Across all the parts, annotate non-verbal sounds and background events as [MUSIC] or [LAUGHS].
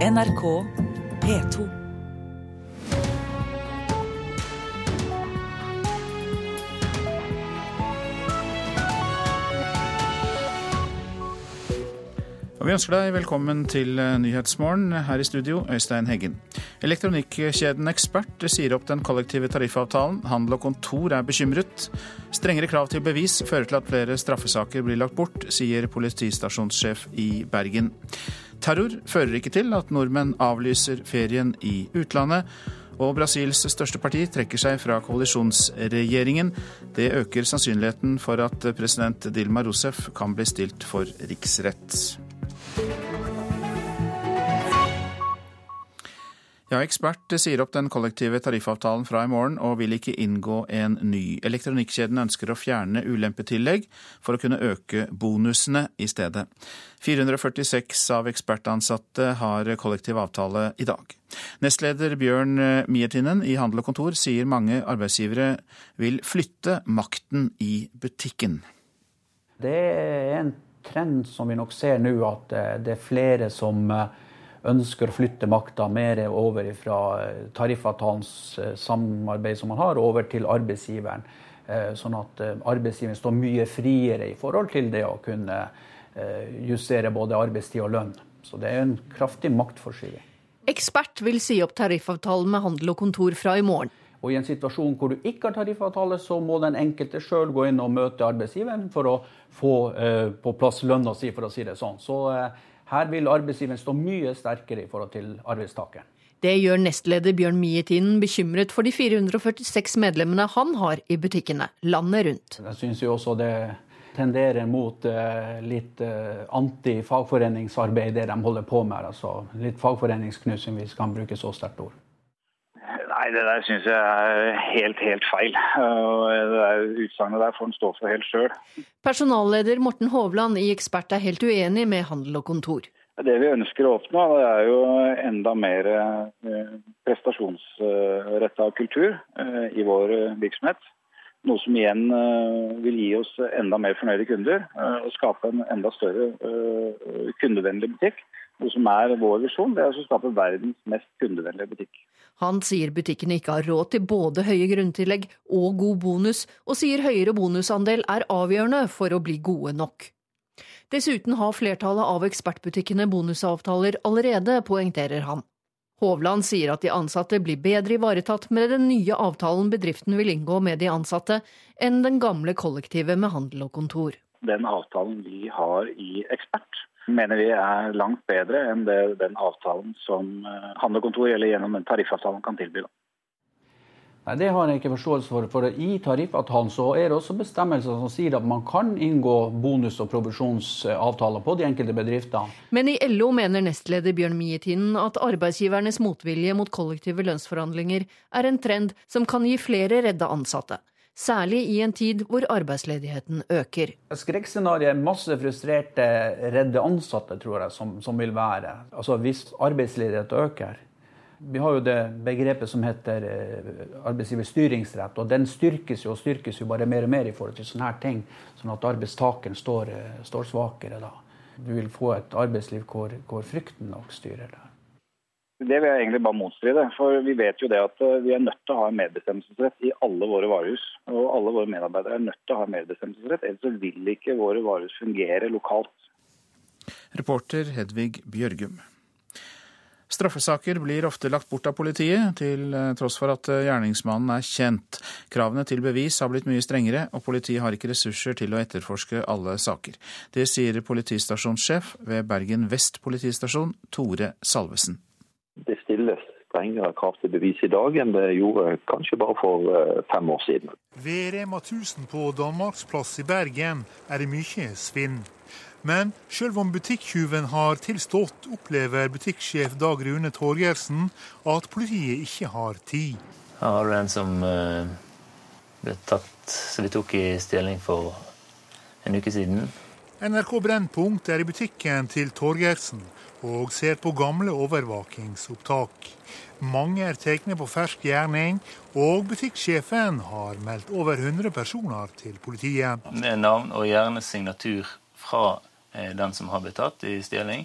NRK P2. Og Vi ønsker deg velkommen til eh, Nyhetsmorgen. Her i studio, Øystein Heggen. Elektronikkjeden Ekspert sier opp den kollektive tariffavtalen. Handel og kontor er bekymret. Strengere krav til bevis fører til at flere straffesaker blir lagt bort, sier politistasjonssjef i Bergen. Terror fører ikke til at nordmenn avlyser ferien i utlandet. Og Brasils største parti trekker seg fra koalisjonsregjeringen. Det øker sannsynligheten for at president Dilma Rousef kan bli stilt for riksrett. Ja, Ekspert sier opp den kollektive tariffavtalen fra i morgen og vil ikke inngå en ny. Elektronikkjeden ønsker å fjerne ulempetillegg for å kunne øke bonusene i stedet. 446 av ekspertansatte har kollektiv avtale i dag. Nestleder Bjørn Miertinen i Handel og Kontor sier mange arbeidsgivere vil flytte makten i butikken. Det er en trend som vi nok ser nå, at det er flere som ønsker å flytte makta mer over fra eh, tariffavtalens eh, samarbeid som man har, over til arbeidsgiveren. Eh, sånn at arbeidsgiveren står mye friere i forhold til det å kunne justere både arbeidstid og lønn. Så det er en kraftig maktforskyving. Ekspert vil si opp tariffavtalen med handel og kontor fra i morgen. Og I en situasjon hvor du ikke har tariffavtale, så må den enkelte sjøl gå inn og møte arbeidsgiveren for å få eh, på plass lønna si, for å si det sånn. Så eh, her vil arbeidsgiveren stå mye sterkere i forhold til arbeidstakeren. Det gjør nestleder Bjørn Mietinen bekymret for de 446 medlemmene han har i butikkene landet rundt. Jeg syns jo også det tenderer mot uh, litt uh, anti-fagforeningsarbeid, det de holder på med. Altså litt fagforeningsknusing, hvis vi kan bruke så sterkt ord. Nei, det der syns jeg er helt, helt feil. Det Utsagnet der får en stå for helt sjøl. Personalleder Morten Hovland i Ekspert er helt uenig med Handel og Kontor. Det vi ønsker å oppnå, det er jo enda mer eh, prestasjonsretta kultur eh, i vår virksomhet. Noe som igjen eh, vil gi oss enda mer fornøyde kunder og skape en enda større kundevennlig butikk. Noe som er vår visjon, det er å skape verdens mest kundevennlige butikk. Han sier butikkene ikke har råd til både høye grunntillegg og god bonus, og sier høyere bonusandel er avgjørende for å bli gode nok. Dessuten har flertallet av ekspertbutikkene bonusavtaler allerede, poengterer han. Hovland sier at de ansatte blir bedre ivaretatt med den nye avtalen bedriften vil inngå med de ansatte, enn den gamle kollektivet med handel og kontor. Den avtalen vi har i Ekspert, mener vi er langt bedre enn det, den avtalen som handlekontoret handlekontor eller gjennom den tariffavtalen kan tilby. Nei, Det har jeg ikke forståelse for. for I tariffavtalen så er det også bestemmelser som sier at man kan inngå bonus- og provisjonsavtaler på de enkelte bedriftene. Men i LO mener nestleder Bjørn Mietinen at arbeidsgivernes motvilje mot kollektive lønnsforhandlinger er en trend som kan gi flere redde ansatte særlig i en tid hvor arbeidsledigheten øker. Skrekkscenarioet er masse frustrerte, redde ansatte, tror jeg, som, som vil være. Altså Hvis arbeidsledigheten øker. Vi har jo det begrepet som heter arbeidsgivers styringsrett, og den styrkes jo og styrkes jo bare mer og mer i forhold til sånne her ting, sånn at arbeidstakeren står, eh, står svakere da. Du vil få et arbeidsliv hvor, hvor frykten nok styrer det. Det vil jeg egentlig bare motstride. For vi vet jo det at eh, vi er nødt til å ha medbestemmelsesrett i alle våre varehus. Og alle våre medarbeidere er nødt til å ha medbestemmelsesrett, ellers vil ikke våre varehus fungere lokalt. Reporter Hedvig Bjørgum. Straffesaker blir ofte lagt bort av politiet, til eh, tross for at eh, gjerningsmannen er kjent. Kravene til bevis har blitt mye strengere, og politiet har ikke ressurser til å etterforske alle saker. Det sier politistasjonssjef ved Bergen Vest politistasjon, Tore Salvesen det stilles strengere krav til bevis i dag enn det gjorde kanskje bare for eh, fem år siden. Ved Rema 1000 på Danmarksplass i Bergen er det mye svinn. Men selv om butikktyven har tilstått, opplever butikksjef Dag Rune Torgersen at politiet ikke har tid. Her har du en som uh, ble tatt, så vi tok i stjeling for en uke siden. NRK Brennpunkt er i butikken til Torgersen og ser på gamle overvåkingsopptak. Mange er tatt på fersk gjerning, og butikksjefen har meldt over 100 personer til politiet. Med navn og gjerne signatur fra eh, den som har blitt tatt i stjeling.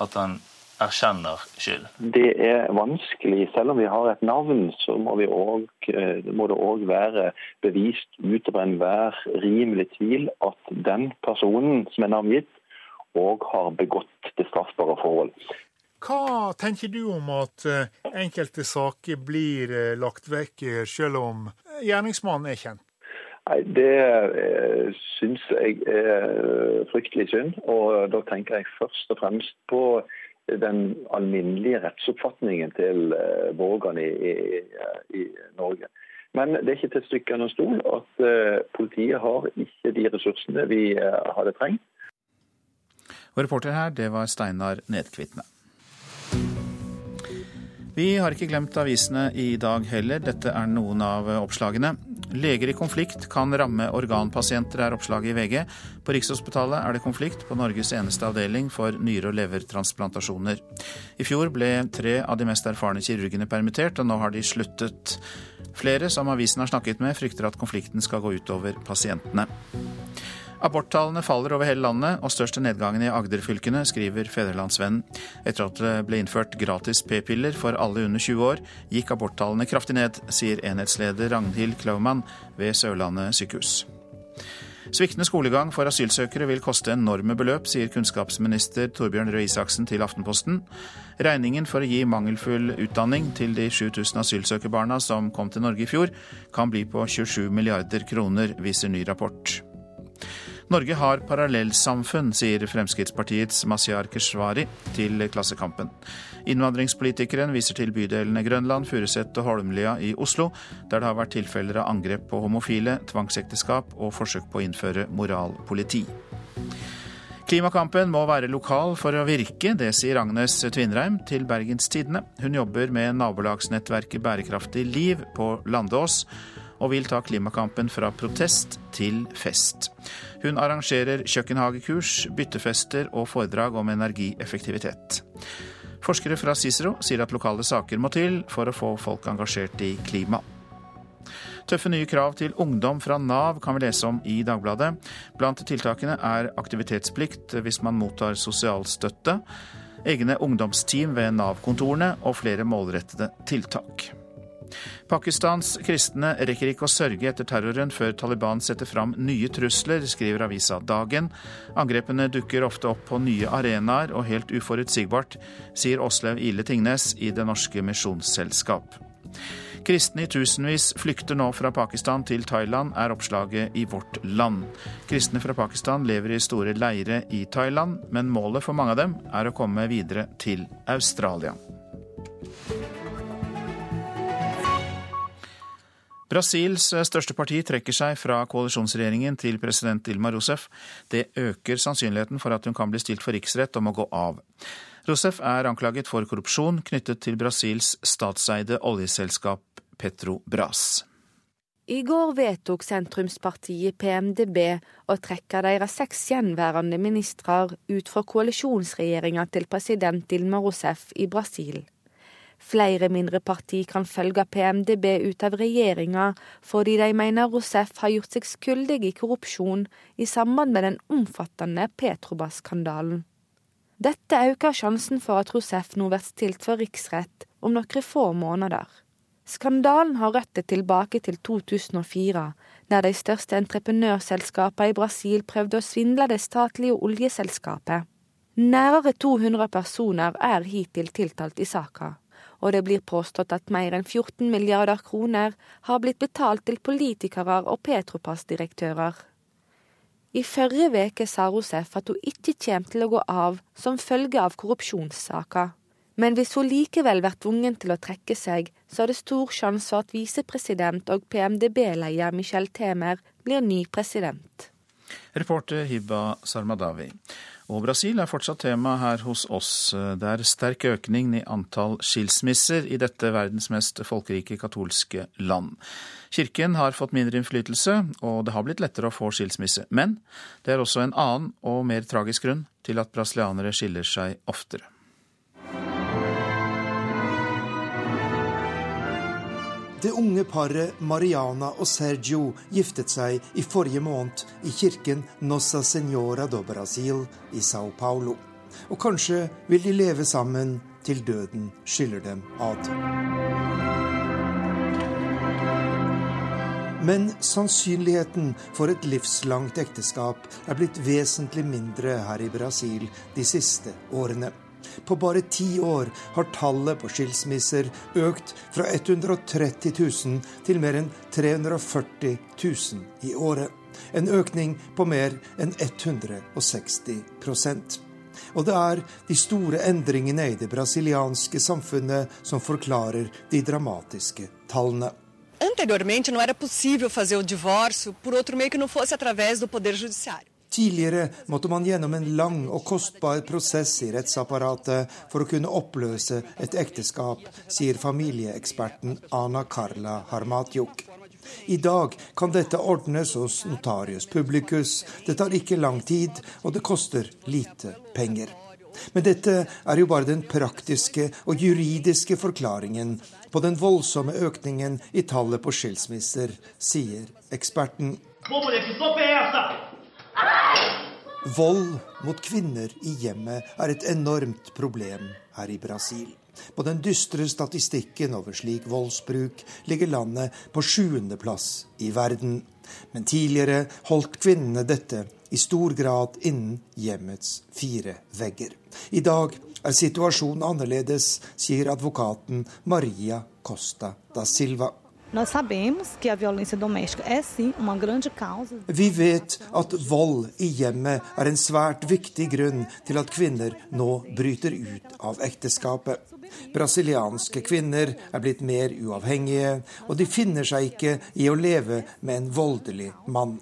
At han erkjenner skyld? Det er vanskelig. Selv om vi har et navn, så må, også, eh, må det òg være bevist utover enhver rimelig tvil at den personen som er navngitt, òg har begått det straffbare forhold. Hva tenker du om at eh, enkelte saker blir eh, lagt vekk, selv om gjerningsmannen er kjent? Nei, Det eh, syns jeg er fryktelig synd. Og da tenker jeg først og fremst på den alminnelige rettsoppfatningen til eh, borgerne i, i, i, Norge. Men det er ikke til stykket under stol at politiet har ikke de ressursene vi hadde trengt. Og reporter her, det var Steinar Nedkvitne. Vi har ikke glemt avisene i dag heller. Dette er noen av oppslagene. Leger i konflikt kan ramme organpasienter, er oppslaget i VG. På Rikshospitalet er det konflikt på Norges eneste avdeling for nyre- og levertransplantasjoner. I fjor ble tre av de mest erfarne kirurgene permittert, og nå har de sluttet. Flere som avisen har snakket med, frykter at konflikten skal gå utover pasientene. Aborttallene faller over hele landet, og største nedgangen i Agder-fylkene, skriver Fedrelandsvennen. Etter at det ble innført gratis p-piller for alle under 20 år, gikk aborttallene kraftig ned, sier enhetsleder Ragnhild Klaumann ved Sørlandet sykehus. Sviktende skolegang for asylsøkere vil koste enorme beløp, sier kunnskapsminister Torbjørn Røe Isaksen til Aftenposten. Regningen for å gi mangelfull utdanning til de 7000 asylsøkerbarna som kom til Norge i fjor, kan bli på 27 milliarder kroner, viser ny rapport. Norge har parallellsamfunn, sier Fremskrittspartiets Mazyar Keshvari til Klassekampen. Innvandringspolitikeren viser til bydelene Grønland, Furuset og Holmlia i Oslo, der det har vært tilfeller av angrep på homofile, tvangsekteskap og forsøk på å innføre moralpoliti. Klimakampen må være lokal for å virke, det sier Agnes Tvinreim til Bergens Tidende. Hun jobber med nabolagsnettverket Bærekraftig liv på Landås, og vil ta klimakampen fra protest til fest. Hun arrangerer kjøkkenhagekurs, byttefester og foredrag om energieffektivitet. Forskere fra Cicero sier at lokale saker må til for å få folk engasjert i klima. Tøffe nye krav til ungdom fra Nav kan vi lese om i Dagbladet. Blant tiltakene er aktivitetsplikt hvis man mottar sosialstøtte, egne ungdomsteam ved Nav-kontorene og flere målrettede tiltak. Pakistans kristne rekker ikke å sørge etter terroren før Taliban setter fram nye trusler, skriver avisa Dagen. Angrepene dukker ofte opp på nye arenaer og helt uforutsigbart, sier Åslaug Ile Tingnes i Det Norske Misjonsselskap. Kristne i tusenvis flykter nå fra Pakistan til Thailand, er oppslaget i Vårt Land. Kristne fra Pakistan lever i store leire i Thailand, men målet for mange av dem er å komme videre til Australia. Brasils eh, største parti trekker seg fra koalisjonsregjeringen til president Dilma Rousef. Det øker sannsynligheten for at hun kan bli stilt for riksrett om å gå av. Rousef er anklaget for korrupsjon knyttet til Brasils statseide oljeselskap Petrobras. I går vedtok sentrumspartiet PMDB å trekke deres seks gjenværende ministre ut fra koalisjonsregjeringa til president Dilma Rousef i Brasil. Flere mindre parti kan følge PMDB ut av regjeringa fordi de mener Rousef har gjort seg skyldig i korrupsjon i samband med den omfattende Petrobas-skandalen. Dette øker sjansen for at Rousef nå blir stilt for riksrett om noen få måneder. Skandalen har røtter tilbake til 2004, der de største entreprenørselskapene i Brasil prøvde å svindle det statlige oljeselskapet. Nærmere 200 personer er hittil tiltalt i saka og det blir påstått at mer enn 14 milliarder kroner har blitt betalt til politikere og Petropass-direktører. I forrige uke sa Rosef at hun ikke kommer til å gå av som følge av korrupsjonssaka. Men hvis hun likevel blir tvunget til å trekke seg, så er det stor sjanse for at visepresident og PMDB-leder Michel Temer blir ny president. Reporter Hiba Sarmadawi. Og Brasil er fortsatt tema her hos oss. Det er sterk økning i antall skilsmisser i dette verdens mest folkerike katolske land. Kirken har fått mindre innflytelse, og det har blitt lettere å få skilsmisse. Men det er også en annen og mer tragisk grunn til at brasilianere skiller seg oftere. Det unge paret Mariana og Sergio giftet seg i forrige måned i kirken Nossa Senhora do Brasil i Sao Paulo. Og kanskje vil de leve sammen til døden skiller dem ad. Men sannsynligheten for et livslangt ekteskap er blitt vesentlig mindre her i Brasil de siste årene. På bare ti år har tallet på skilsmisser økt fra 130 000 til mer enn 340 000 i året. En økning på mer enn 160% Og det er de store endringene i det brasilianske samfunnet som forklarer de dramatiske tallene. Anteriormente não era possível fazer o divórcio por outro meio que não fosse através do Poder Judiciário. Tidligere måtte man gjennom en lang og kostbar prosess i rettsapparatet for å kunne oppløse et ekteskap, sier familieeksperten Ana Carla Harmatjuk. I dag kan dette ordnes hos notarius publicus. Det tar ikke lang tid, og det koster lite penger. Men dette er jo bare den praktiske og juridiske forklaringen på den voldsomme økningen i tallet på skilsmisser, sier eksperten. Vold mot kvinner i hjemmet er et enormt problem her i Brasil. På den dystre statistikken over slik voldsbruk ligger landet på sjuendeplass i verden. Men tidligere holdt kvinnene dette i stor grad innen hjemmets fire vegger. I dag er situasjonen annerledes, sier advokaten Maria Costa da Silva. Vi vet at vold i hjemmet er en svært viktig grunn til at kvinner nå bryter ut av ekteskapet. Brasilianske kvinner er blitt mer uavhengige, og de finner seg ikke i å leve med en voldelig mann.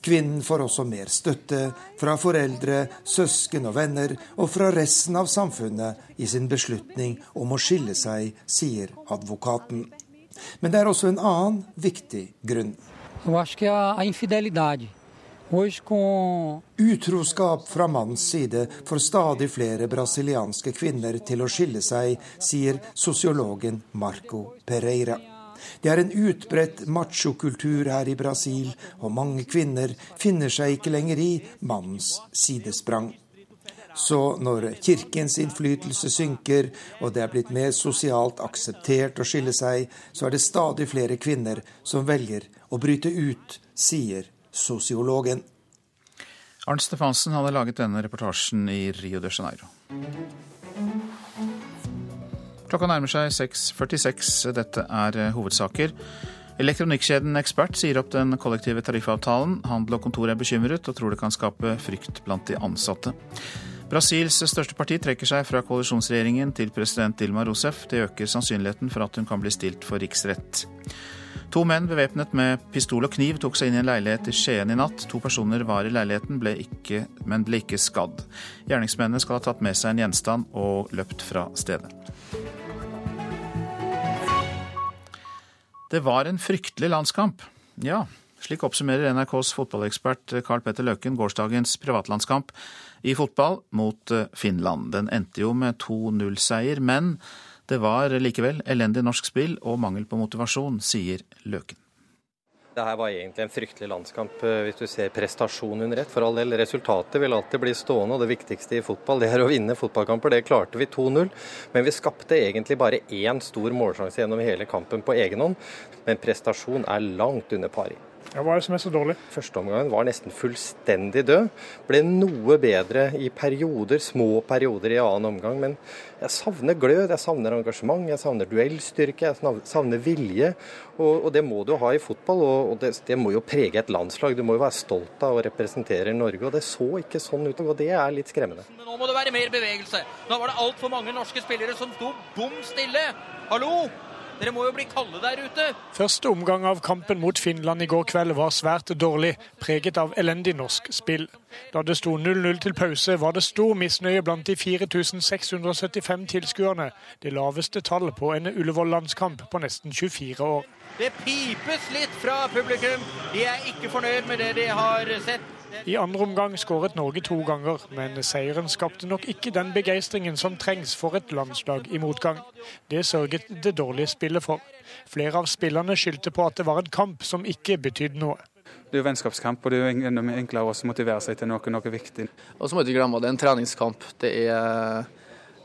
Kvinnen får også mer støtte fra foreldre, søsken og venner, og fra resten av samfunnet i sin beslutning om å skille seg, sier advokaten. Men det er også en annen viktig grunn. Utroskap fra mannens side får stadig flere brasilianske kvinner til å skille seg, sier sosiologen Marco Pereira. Det er en utbredt machokultur her i Brasil, og mange kvinner finner seg ikke lenger i mannens sidesprang. Så når kirkens innflytelse synker, og det er blitt mer sosialt akseptert å skille seg, så er det stadig flere kvinner som velger å bryte ut, sier sosiologen. Arnt Stefansen hadde laget denne reportasjen i Rio de Janeiro. Klokka nærmer seg 6.46. Dette er eh, hovedsaker. Elektronikkjeden Ekspert sier opp den kollektive tariffavtalen. Handel og kontor er bekymret og tror det kan skape frykt blant de ansatte. Brasils største parti trekker seg fra koalisjonsregjeringen til president Dilma Rousef. Det øker sannsynligheten for at hun kan bli stilt for riksrett. To menn bevæpnet med pistol og kniv tok seg inn i en leilighet i Skien i natt. To personer var i leiligheten, ble ikke, men ble ikke skadd. Gjerningsmennene skal ha tatt med seg en gjenstand og løpt fra stedet. Det var en fryktelig landskamp. Ja, slik oppsummerer NRKs fotballekspert Carl Petter Løken gårsdagens privatlandskamp i fotball mot eh, Finland. Den endte jo med 2-0-seier, men det var likevel elendig norsk spill og mangel på motivasjon, sier Løken. Det her var egentlig en fryktelig landskamp eh, hvis du ser prestasjonen under ett. For all del, resultatet vil alltid bli stående, og det viktigste i fotball det er å vinne fotballkamper. Det klarte vi 2-0. Men vi skapte egentlig bare én stor målsjanse gjennom hele kampen på egen hånd. Men prestasjon er langt under pari. Ja, Hva er det som er så dårlig? Første omgang var nesten fullstendig død. Ble noe bedre i perioder, små perioder i annen omgang. Men jeg savner glød, jeg savner engasjement, jeg savner duellstyrke, jeg savner vilje. Og, og det må du ha i fotball, og, det, det, må jo prege et landslag. Du må jo være stolt av å representere Norge. Og det så ikke sånn ut, og det er litt skremmende. Nå må det være mer bevegelse. Nå var det altfor mange norske spillere som sto bom stille. Hallo! Dere må jo bli kalde der ute! Første omgang av kampen mot Finland i går kveld var svært dårlig, preget av elendig norsk spill. Da det sto 0-0 til pause, var det stor misnøye blant de 4675 tilskuerne. Det laveste tallet på en Ullevål-landskamp på nesten 24 år. Det pipes litt fra publikum. De er ikke fornøyd med det de har sett. I andre omgang skåret Norge to ganger, men seieren skapte nok ikke den begeistringen som trengs for et landslag i motgang. Det sørget det dårlige spillet for. Flere av spillerne skyldte på at det var en kamp som ikke betydde noe. Det er jo vennskapskamp, og det er jo enda enklere å motivere seg til noe, noe viktig. Og så må du ikke glemme at det er en treningskamp. Det er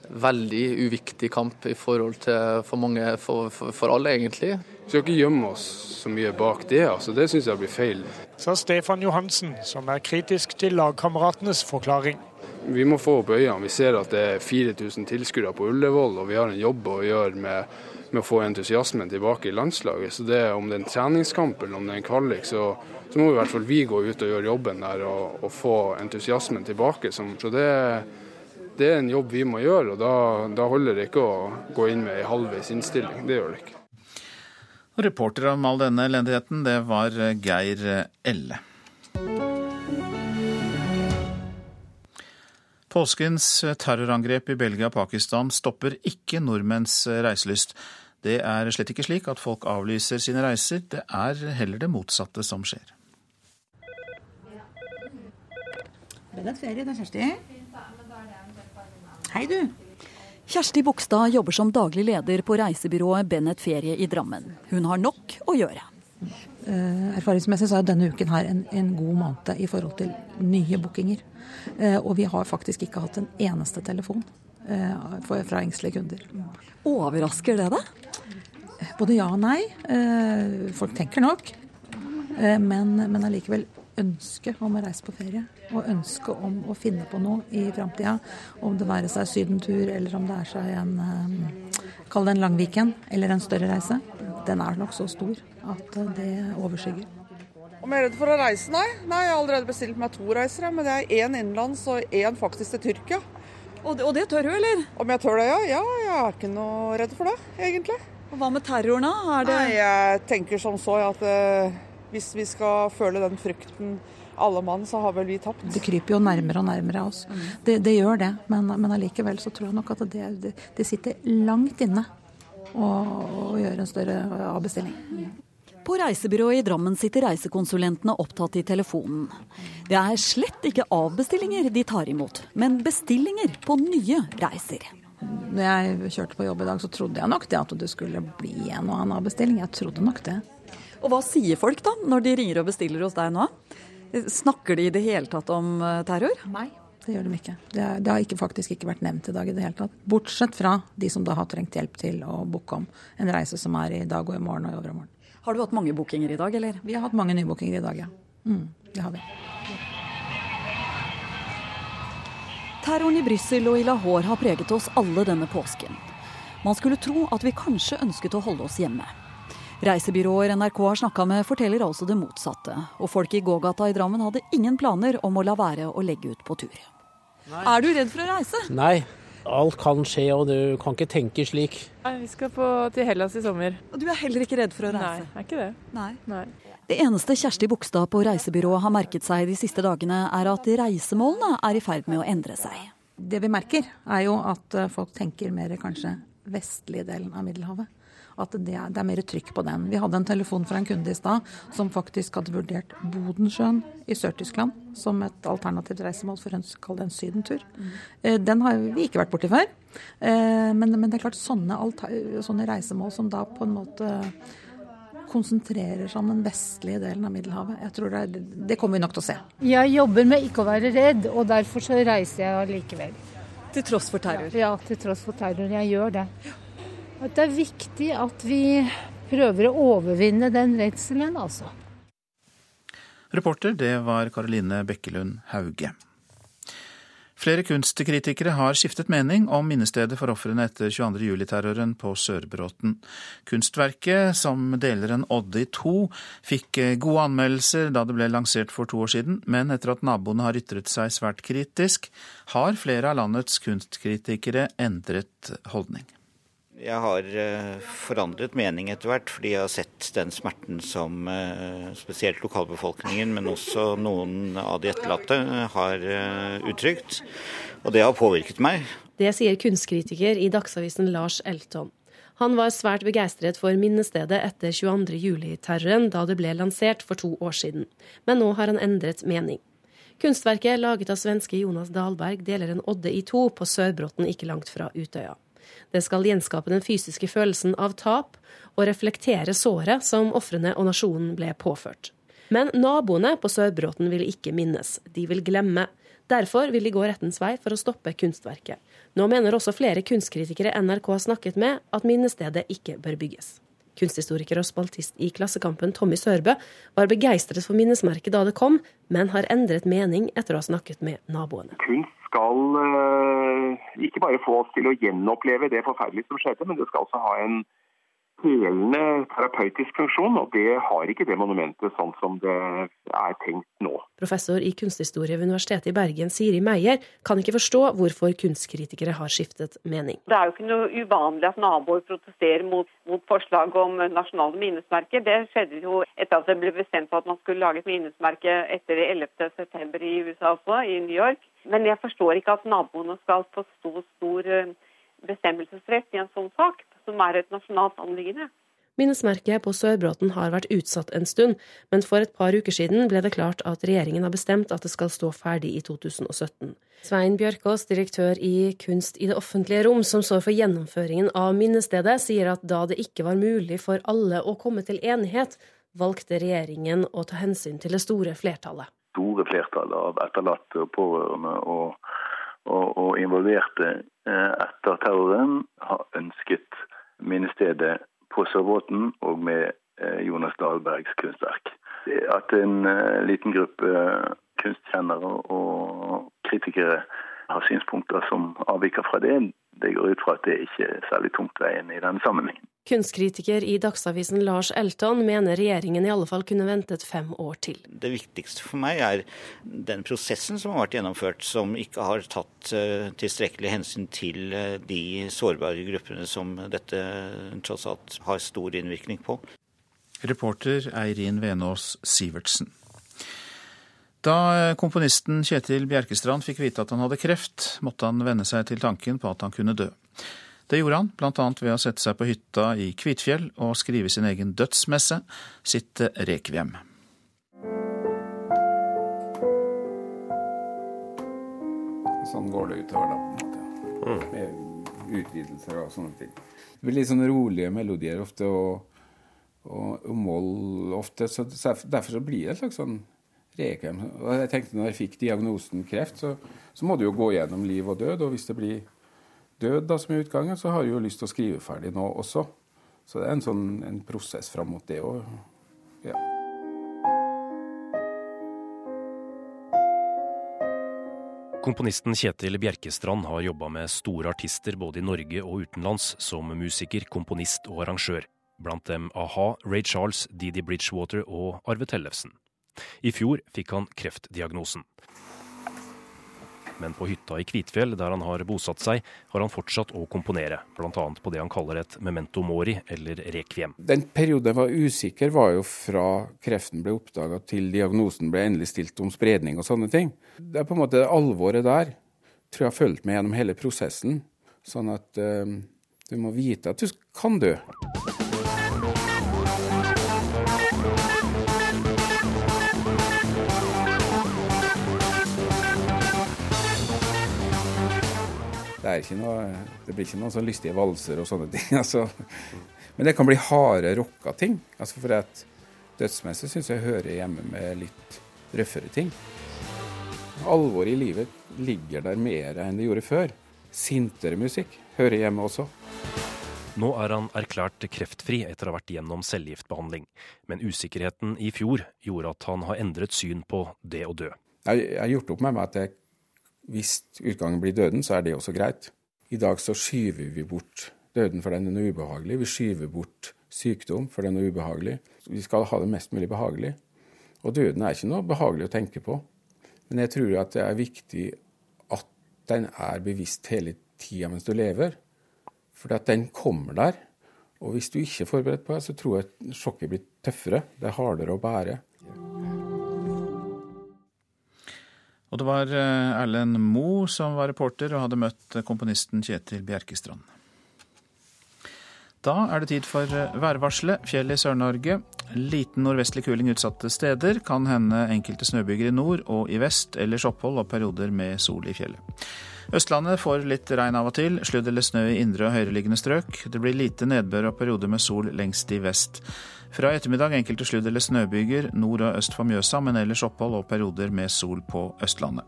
veldig uviktig kamp i forhold til for mange, for, for, for alle egentlig. Vi skal ikke gjemme oss så mye bak det, altså. det syns jeg blir feil. Sa Stefan Johansen, som er kritisk til lagkameratenes forklaring. Vi må få opp øynene. Vi ser at det er 4000 tilskuere på Ullevål, og vi har en jobb å gjøre med, med, å få entusiasmen tilbake i landslaget. Så det Om det er en treningskamp eller om det er en kvalik, så, så, må i hvert fall vi gå ut og gjøre jobben der og, og få entusiasmen tilbake. Så det, det, er en jobb vi må gjøre, og da, da holder det ikke å gå inn med ei halvveis innstilling. Det gjør det ikke. Og reporter om all denne elendigheten, det var Geir Elle. Påskens terrorangrep i Belgia og Pakistan stopper ikke nordmenns reiselyst. Det er slett ikke slik at folk avlyser sine reiser, det er heller det motsatte som skjer. Bennett ferie, det er Kjersti. Hei, du. Kjersti Bogstad jobber som daglig leder på reisebyrået Bennett Ferie i Drammen. Hun har nok å gjøre. Uh, erfaringsmessig så er denne uken her en, en, god måned i forhold til nye bookinger. Uh, og vi har faktisk ikke hatt en eneste telefon for, fra engstelige kunder. Overrasker det deg? Både ja og nei. folk tenker nok. men, men allikevel ønske om å reise på ferie. Og ønske om å finne på noe i framtida. Om det være seg sydentur eller om det er seg en Kall det en langviken, eller en større reise. Den er nok så stor at det overskygger. Om jeg er redd for å reise, nei. nei jeg har allerede bestilt meg to reiser. Men det er én innenlands og én faktisk til Tyrkia. Og det, og det, tør du, eller? Om jeg tør det, ja. Ja, jeg er ikke noe redd for det, egentlig. Og Hva med terroren, da? Det... Nei, Jeg tenker som så at uh, hvis vi skal føle den frykten alle mann, så har vel vi tapt. Det kryper jo nærmere og nærmere oss. Mm. Det, det, gjør det, men, men allikevel så tror jeg nok at det, det, det sitter langt inne å, å gjøre en større avbestilling. På reisebyrået i Drammen sitter reisekonsulentene opptatt i telefonen. Det er slett ikke avbestillinger de tar imot, men bestillinger på nye reiser. Når jeg kjørte på jobb i dag, så trodde jeg nok det at det skulle bli en og annen avbestilling. Jeg trodde nok det. Og hva sier folk da, når de ringer og bestiller hos deg nå? Snakker de i det hele tatt om eh, terror? Nei, det gjør de ikke. Det, er, det har ikke, faktisk ikke vært nevnt i dag i det hele tatt. Bortsett fra de som da har trengt hjelp til å booke om en reise som er i dag og i morgen og i overmorgen. Har du hatt mange bookinger i dag, eller? Vi har hatt mange nybookinger i dag, ja. Mm, det har vi. Terroren i Brussel og i Lahore har preget oss alle denne påsken. Man skulle tro at vi kanskje ønsket å holde oss hjemme. Reisebyråer NRK har snakka med, forteller altså det motsatte. Og folk i gågata i Drammen hadde ingen planer om å la være å legge ut på tur. Nei. Er du redd for å reise? Nei, Alt kan skje, og du kan ikke tenke slik. Nei, Vi skal på, til Hellas i sommer. Og Du er heller ikke redd for å reise? Nei, er ikke det. Nei. Nei. Det eneste Kjersti Bogstad på reisebyrået har merket seg de siste dagene, er at reisemålene er i ferd med å endre seg. Det vi merker, er jo at eh, folk tenker mer kanskje vestlige delen av Middelhavet at det er, det er, mer trykk på den. Vi hadde en telefon fra en kunde i stad som faktisk hadde vurdert Bodensjøen i Sør-Tyskland som et alternativt reisemål for en, kall det en sydentur. Mm. Den har vi ikke vært borti før. Eh, men, men, det er klart sånne, sånne reisemål som da på en måte konsentrerer seg om den vestlige delen av Middelhavet. Jeg tror det, er, det kommer vi nok til å se. Jeg jobber med ikke å være redd, og derfor så reiser jeg allikevel. Til tross for terror? Ja, til tross for terror. Jeg gjør det. At det er viktig at vi prøver å overvinne den redselen, altså. Reporter, det var Karoline Bekkelund Hauge. Flere kunstkritikere har skiftet mening om minnestedet for ofrene etter 22.07-terroren på Sørbråten. Kunstverket, som deler en odde i to, fikk gode anmeldelser da det ble lansert for to år siden, men etter at naboene har ytret seg svært kritisk, har flere av landets kunstkritikere endret holdning. Jeg har eh, forandret mening etter hvert, fordi jeg har sett den smerten som eh, spesielt lokalbefolkningen, men også noen av de etterlatte, eh, har uttrykt. Og det har påvirket meg. Det sier kunstkritiker i Dagsavisen Lars Elton. Han var svært begeistret for minnestedet etter 22.07-terroren, da det ble lansert for to år siden. Men nå har han endret mening. Kunstverket, laget av svenske Jonas Dahlberg, deler en odde i to på Sørbråten ikke langt fra Utøya. Det skal gjenskape den fysiske følelsen av tap og reflektere såret som ofrene og nasjonen ble påført. Men naboene på Sørbråten vil ikke minnes, de vil glemme. Derfor vil de gå rettens vei for å stoppe kunstverket. Nå mener også flere kunstkritikere NRK har snakket med, at minnestedet ikke bør bygges. Kunsthistoriker og spaltist i Klassekampen Tommy Sørbø var begeistret for minnesmerket da det kom, men har endret mening etter å ha snakket med naboene. Kunst skal uh, ikke bare få oss til å gjenoppleve det forferdelige som skjedde, men det skal også ha en helende terapeutisk funksjon, og det har ikke det monumentet sånn som det er tenkt nå. Professor i kunsthistorie ved Universitetet i Bergen, Siri Meyer, kan ikke forstå hvorfor kunstkritikere har skiftet mening. Det er jo ikke noe uvanlig at naboer protesterer mot, mot forslag om nasjonale minnesmerker. Det skjedde jo etter at det ble bestemt at man skulle lage et minnesmerke etter 11.9. i USA også, i New York. Men jeg forstår ikke at naboene skal få stor, stor eh, bestemmelsesrett i en sånn sak som er et nasjonalt anliggende. Minnesmerket på Sørbråten har vært utsatt en stund, men for et par uker siden ble det klart at regjeringen har bestemt at det skal stå ferdig i 2017. Svein Bjørkås, direktør i Kunst i det offentlige rom, som står for gjennomføringen av minnestedet, sier at da det ikke var mulig for alle å komme til enighet, valgte regjeringen å ta hensyn til det store flertallet. Store flertallet av etterlatte og pårørende og, og, og involverte etter terroren har ønsket minnestedet på Sørvåten og med eh, Jonas Dahlbergs kunstverk. At en eh, liten gruppe kunstkjennere og kritikere har synspunkter som avviker fra det, det går ut fra at det ikke er særlig tungtveiende i denne sammenhengen. Kunstkritiker i Dagsavisen Lars Elton mener regjeringen i alle fall kunne ventet fem år til. Det viktigste for meg er den prosessen som har vært gjennomført, som ikke har tatt uh, tilstrekkelig hensyn til uh, de sårbare gruppene som dette tross alt har stor innvirkning på. Reporter Eirin Venås Sivertsen. Da eh, komponisten Kjetil Bjerkestrand fikk vite at han hadde kreft, måtte han venne seg til tanken på at han kunne dø. Det gjorde han bl.a. ved å sette seg på hytta i Kvitfjell og skrive sin egen dødsmesse, sitt rekviem. Sånn går det utover, da, på en måte. Med utvidelser og sånne ting. Det blir litt sånn rolige melodier ofte, og, og, og moll ofte. Så derfor så blir det et slags sånn rekviem. Og jeg tenkte når jeg fikk diagnosen kreft, så, så må du jo gå gjennom liv og død. Og hvis det blir død da, som er utgangen, så har jeg jo lyst til å skrive ferdig nå også. Så det er en sånn en prosess fram mot det òg. Ja. Komponisten Kjetil Bjerkestrand har jobba med store artister både i Norge og utenlands som musiker, komponist og arrangør. Blant dem a-ha, Ray Charles, Didi Bridgewater og Arve Tellefsen. I fjor fikk han kreftdiagnosen men på hytta i Kvitfjell, der han har bosatt seg, har han fortsatt å komponere, bl.a. på det han kaller et memento mori, eller rekviem. Den perioden jeg var usikker, var jo fra kreften ble oppdaga til diagnosen ble endelig stilt om spredning og sånne ting. Det er på en måte alvoret der tror jeg har fulgt med gjennom hele prosessen, sånn at øh, du må vite at du kan dø. Det, noe, det blir ikke noen sånn lystige valser og sånne ting. [LAUGHS] Altså. Men det kan bli harde, rocka ting. Altså for at dødsmessig syns jeg hører hjemme med litt røffere ting. Alvoret i livet ligger der mer enn det gjorde før. Sintere musikk hører hjemme også. Nå er han erklært kreftfri etter å ha vært gjennom cellegiftbehandling, men usikkerheten i fjor gjorde at han har endret syn på det å dø. Jeg har gjort opp med meg at jeg hvis utgangen blir døden, så er det også greit. I dag så skyver vi bort døden, for den er ubehagelig. Vi skyver bort sykdom, for den er ubehagelig. Vi skal ha det mest mulig behagelig. Og døden er ikke noe behagelig å tenke på. Men jeg tror at det er viktig at den er bevisst hele tida mens du lever. For den kommer der. Og hvis du ikke er forberedt på det, så tror jeg sjokket blir tøffere. Det er hardere å bære. Og det var eh, Erlend Moe som var reporter og hadde møtt komponisten Kjetil Bjerkestrand. Da er det tid for eh, værvarselet. Fjell i Sør-Norge. Liten nordvestlig kuling utsatte steder. Kan hende enkelte snøbyger i nord og i vest, ellers opphold og perioder med sol i fjellet. Østlandet får litt regn av og til, sludd eller snø i indre og høyereliggende strøk. Det blir lite nedbør og perioder med sol lengst i vest. Fra i ettermiddag enkelte sludd- eller snøbyger nord og øst for Mjøsa, men ellers opphold og perioder med sol på Østlandet.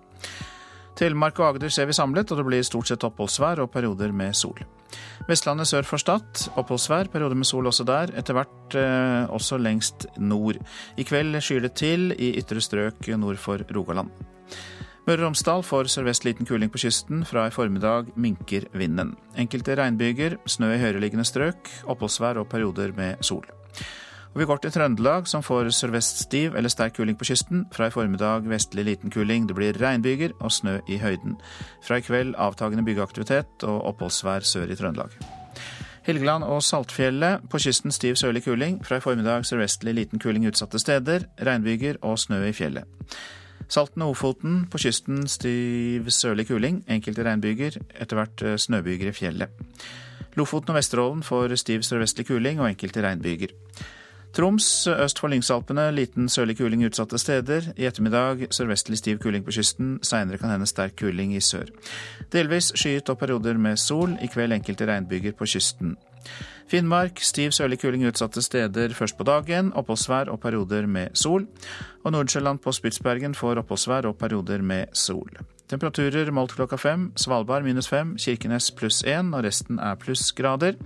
Telemark og Agder ser vi samlet, og det blir stort sett oppholdsvær og perioder med sol. Vestlandet sør for Stad oppholdsvær, perioder med sol også der. Etter hvert eh, også lengst nord. I kveld skyr det til i ytre strøk nord for Rogaland. Møre og Romsdal får sørvest liten kuling på kysten. Fra i formiddag minker vinden. Enkelte regnbyger, snø i høyereliggende strøk, oppholdsvær og perioder med sol. Og vi går til Trøndelag, som får sørvest stiv eller sterk kuling på kysten. Fra i formiddag vestlig liten kuling. Det blir regnbyger og snø i høyden. Fra i kveld avtagende byggeaktivitet og oppholdsvær sør i Trøndelag. Helgeland og Saltfjellet. På kysten stiv sørlig kuling. Fra i formiddag sørvestlig liten kuling utsatte steder. Regnbyger og snø i fjellet. Salten og Ofoten. På kysten stiv sørlig kuling. Enkelte regnbyger. Etter hvert eh, snøbyger i fjellet. Lofoten og Vesterålen får stiv sørvestlig kuling og enkelte regnbyger. Troms øst for Lyngsalpene liten sørlig kuling utsatte steder. I ettermiddag sørvestlig stiv kuling på kysten. Seinere kan hende sterk kuling i sør. Delvis skyet og perioder med sol. I kveld enkelte regnbyger på kysten. Finnmark stiv sørlig kuling utsatte steder først på dagen. Oppholdsvær og perioder med sol. Og Nordsjøland på Spitsbergen får oppholdsvær og perioder med sol. Temperaturer målt klokka fem. Svalbard minus fem. Kirkenes pluss én, og resten er plussgrader.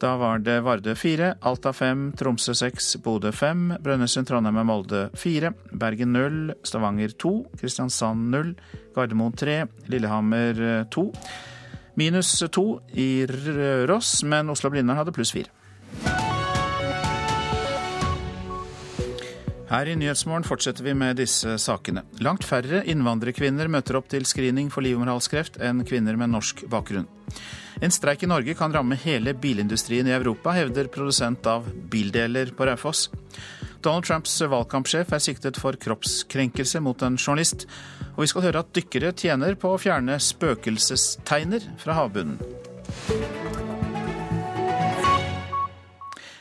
Da var det Vardø fire, Alta fem, Tromsø seks, Bodø fem, Brønnøysund, Trondheim og Molde fire, Bergen null, Stavanger to, Kristiansand null, Gardermoen tre, Lillehammer eh, to. Minus to i Røros, men Oslo og Blindern hadde pluss fire. Her i Nyhetsmorgen fortsetter vi med disse sakene. Langt færre innvandrerkvinner møter opp til screening for livmorhalskreft enn kvinner med norsk bakgrunn. En streik i Norge kan ramme hele bilindustrien i Europa, hevder produsent av bildeler på Raufoss. Donald Trumps valgkampsjef er siktet for kroppskrenkelse mot en journalist. Og vi skal høre at dykkere tjener på å fjerne spøkelsesteiner fra havbunnen.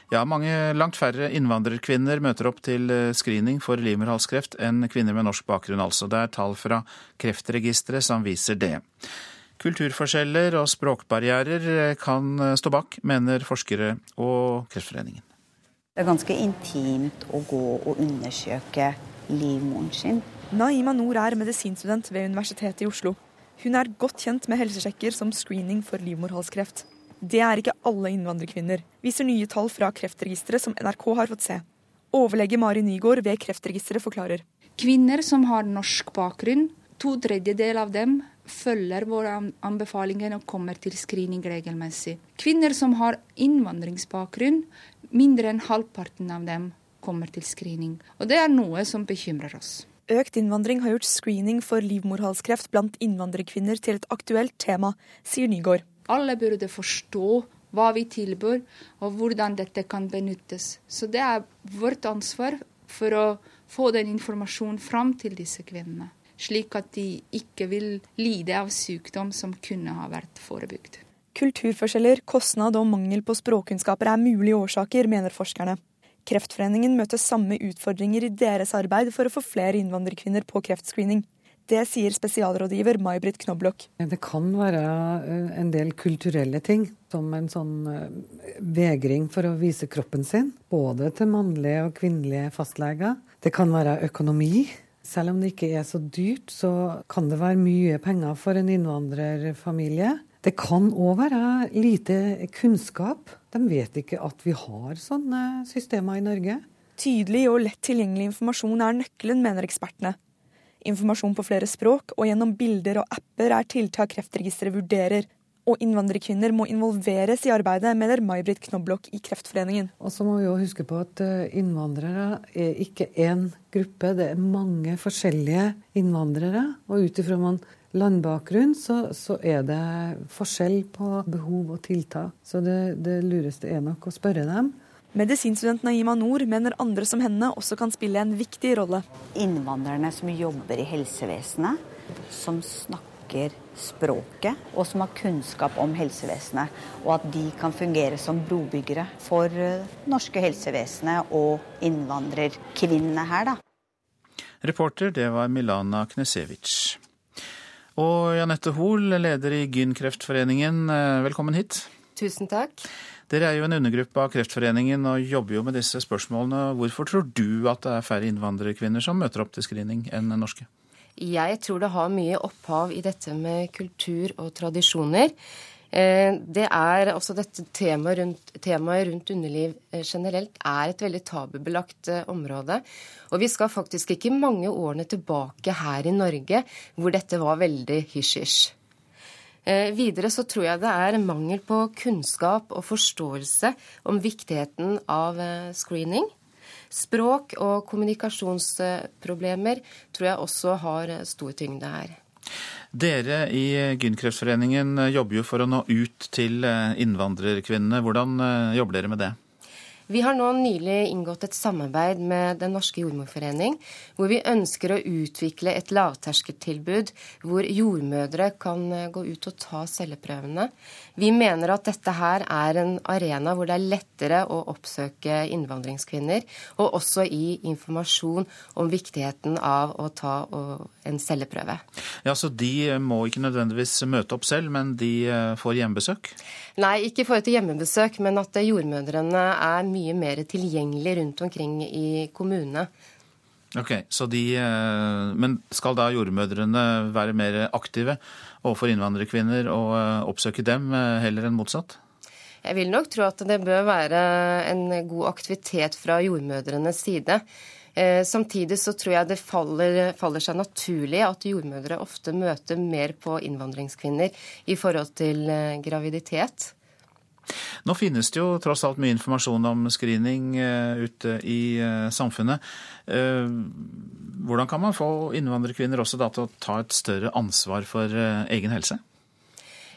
Ja, mange langt færre innvandrerkvinner møter opp til screening for livmorhalskreft enn kvinner med norsk bakgrunn, altså. Det er tall fra Kreftregisteret som viser det. Kulturforskjeller og språkbarrierer eh, kan eh, stå bak, mener forskere og Kreftforeningen. Det er ganske intimt å gå og undersøke livmoren sin. Naima Noor er medisinstudent ved Universitetet i Oslo. Hun er godt kjent med helsesjekker som screening for livmorhalskreft. Det er ikke alle innvandrerkvinner, viser nye tall fra Kreftregisteret som NRK har fått se. Overlege Mari Nygaard ved Kreftregisteret forklarer. Kvinner som har norsk bakgrunn, to tredjedeler av dem følger våre anbefalinger og kommer til screening regelmessig. Kvinner som har innvandringsbakgrunn, mindre enn halvparten av dem kommer til screening. Og det er noe som bekymrer oss. Økt innvandring har gjort screening for livmorhalskreft blant innvandrerkvinner til et aktuelt tema, sier Nygaard. Alle burde forstå hva vi tilbyr, og hvordan dette kan benyttes. Så det er vårt ansvar for å få den informasjonen fram til disse kvinnene slik at de ikke vil lide av sykdom som kunne ha vært forebygd. Kulturforskjeller, kostnad og mangel på språkkunnskaper er mulige årsaker, mener forskerne. Kreftforeningen møter samme utfordringer i deres arbeid for å få flere innvandrerkvinner på kreftscreening. Det sier spesialrådgiver May-Britt Knoblok. Det kan være eh, en del kulturelle ting, som en sånn eh, vegring for å vise kroppen sin. Både til mannlige og kvinnelige fastleger. Det kan være økonomi. Selv om det ikke er så dyrt, så kan det være mye penger for en innvandrerfamilie. Det kan òg være lite kunnskap. De vet ikke at vi har sånne systemer i Norge. Tydelig og lett tilgjengelig informasjon er nøkkelen, mener ekspertene. Informasjon på flere språk og gjennom bilder og apper er tiltak Kreftregisteret vurderer, og innvandrerkvinner må involveres i arbeidet, mener May-Britt Knoblok i Kreftforeningen. Og så må vi jo huske på at eh, innvandrere er ikke én gruppe, det er mange forskjellige innvandrere. Og ut ifra landbakgrunn så, så, er det forskjell på behov og tiltak. Så det, det lureste er nok å spørre dem. Medisinstudent Naima Noor mener andre som henne også kan spille en viktig rolle. Innvandrerne som jobber i helsevesenet, som snakker språket, og som har kunnskap om helsevesenet. Og at de kan fungere som brobyggere for eh, norske helsevesenet og innvandrerkvinnene her, da. Reporter, det var Milana Knesevic. Og Janette Hoel, leder i Gynkreftforeningen, eh, velkommen hit. Tusen takk. Dere er jo en undergruppe av Kreftforeningen og jobber jo med disse spørsmålene. Hvorfor tror du at det er færre innvandrerkvinner som møter opp til screening enn norske? Jeg tror det har mye opphav i dette med kultur og tradisjoner. Eh, det er også dette temaet rundt, temaet rundt underliv eh, generelt er et veldig tabubelagt eh, område. Og vi skal faktisk ikke mange årene tilbake her i Norge hvor dette var veldig hysj-hysj. Videre så tror jeg det er mangel på kunnskap og forståelse om viktigheten av screening. Språk og kommunikasjonsproblemer tror jeg også har stor tyngde her. Dere i Gynkreftforeningen jobber jo for å nå ut til eh, innvandrerkvinnene. Hvordan eh, jobber dere med det? Vi har nå nylig inngått et samarbeid med Den norske jordmorforening, hvor vi ønsker å utvikle et lavterskeltilbud hvor jordmødre kan eh, gå ut og ta celleprøvene. Vi mener at dette her er en arena hvor det er lettere å oppsøke innvandringskvinner, og også gi informasjon om viktigheten av å ta en celleprøve. Ja, Så de må ikke nødvendigvis møte opp selv, men de eh, får hjemmebesøk? Nei, ikke i forhold til hjemmebesøk, men at jordmødrene er mye mer tilgjengelig rundt omkring i kommunene. Ok, de, eh, Men skal da jordmødrene være mer aktive overfor innvandrerkvinner og eh, oppsøke dem eh, heller enn motsatt? Jeg vil nok tro at det bør være en god aktivitet fra jordmødrenes side. Samtidig så tror jeg det faller, faller, seg naturlig at jordmødre ofte møter mer på innvandringskvinner i forhold til graviditet. Nå finnes det jo tross alt mye informasjon om screening eh, ute i eh, samfunnet. Eh, hvordan kan man få innvandrerkvinner også da til å ta et større ansvar for egen helse?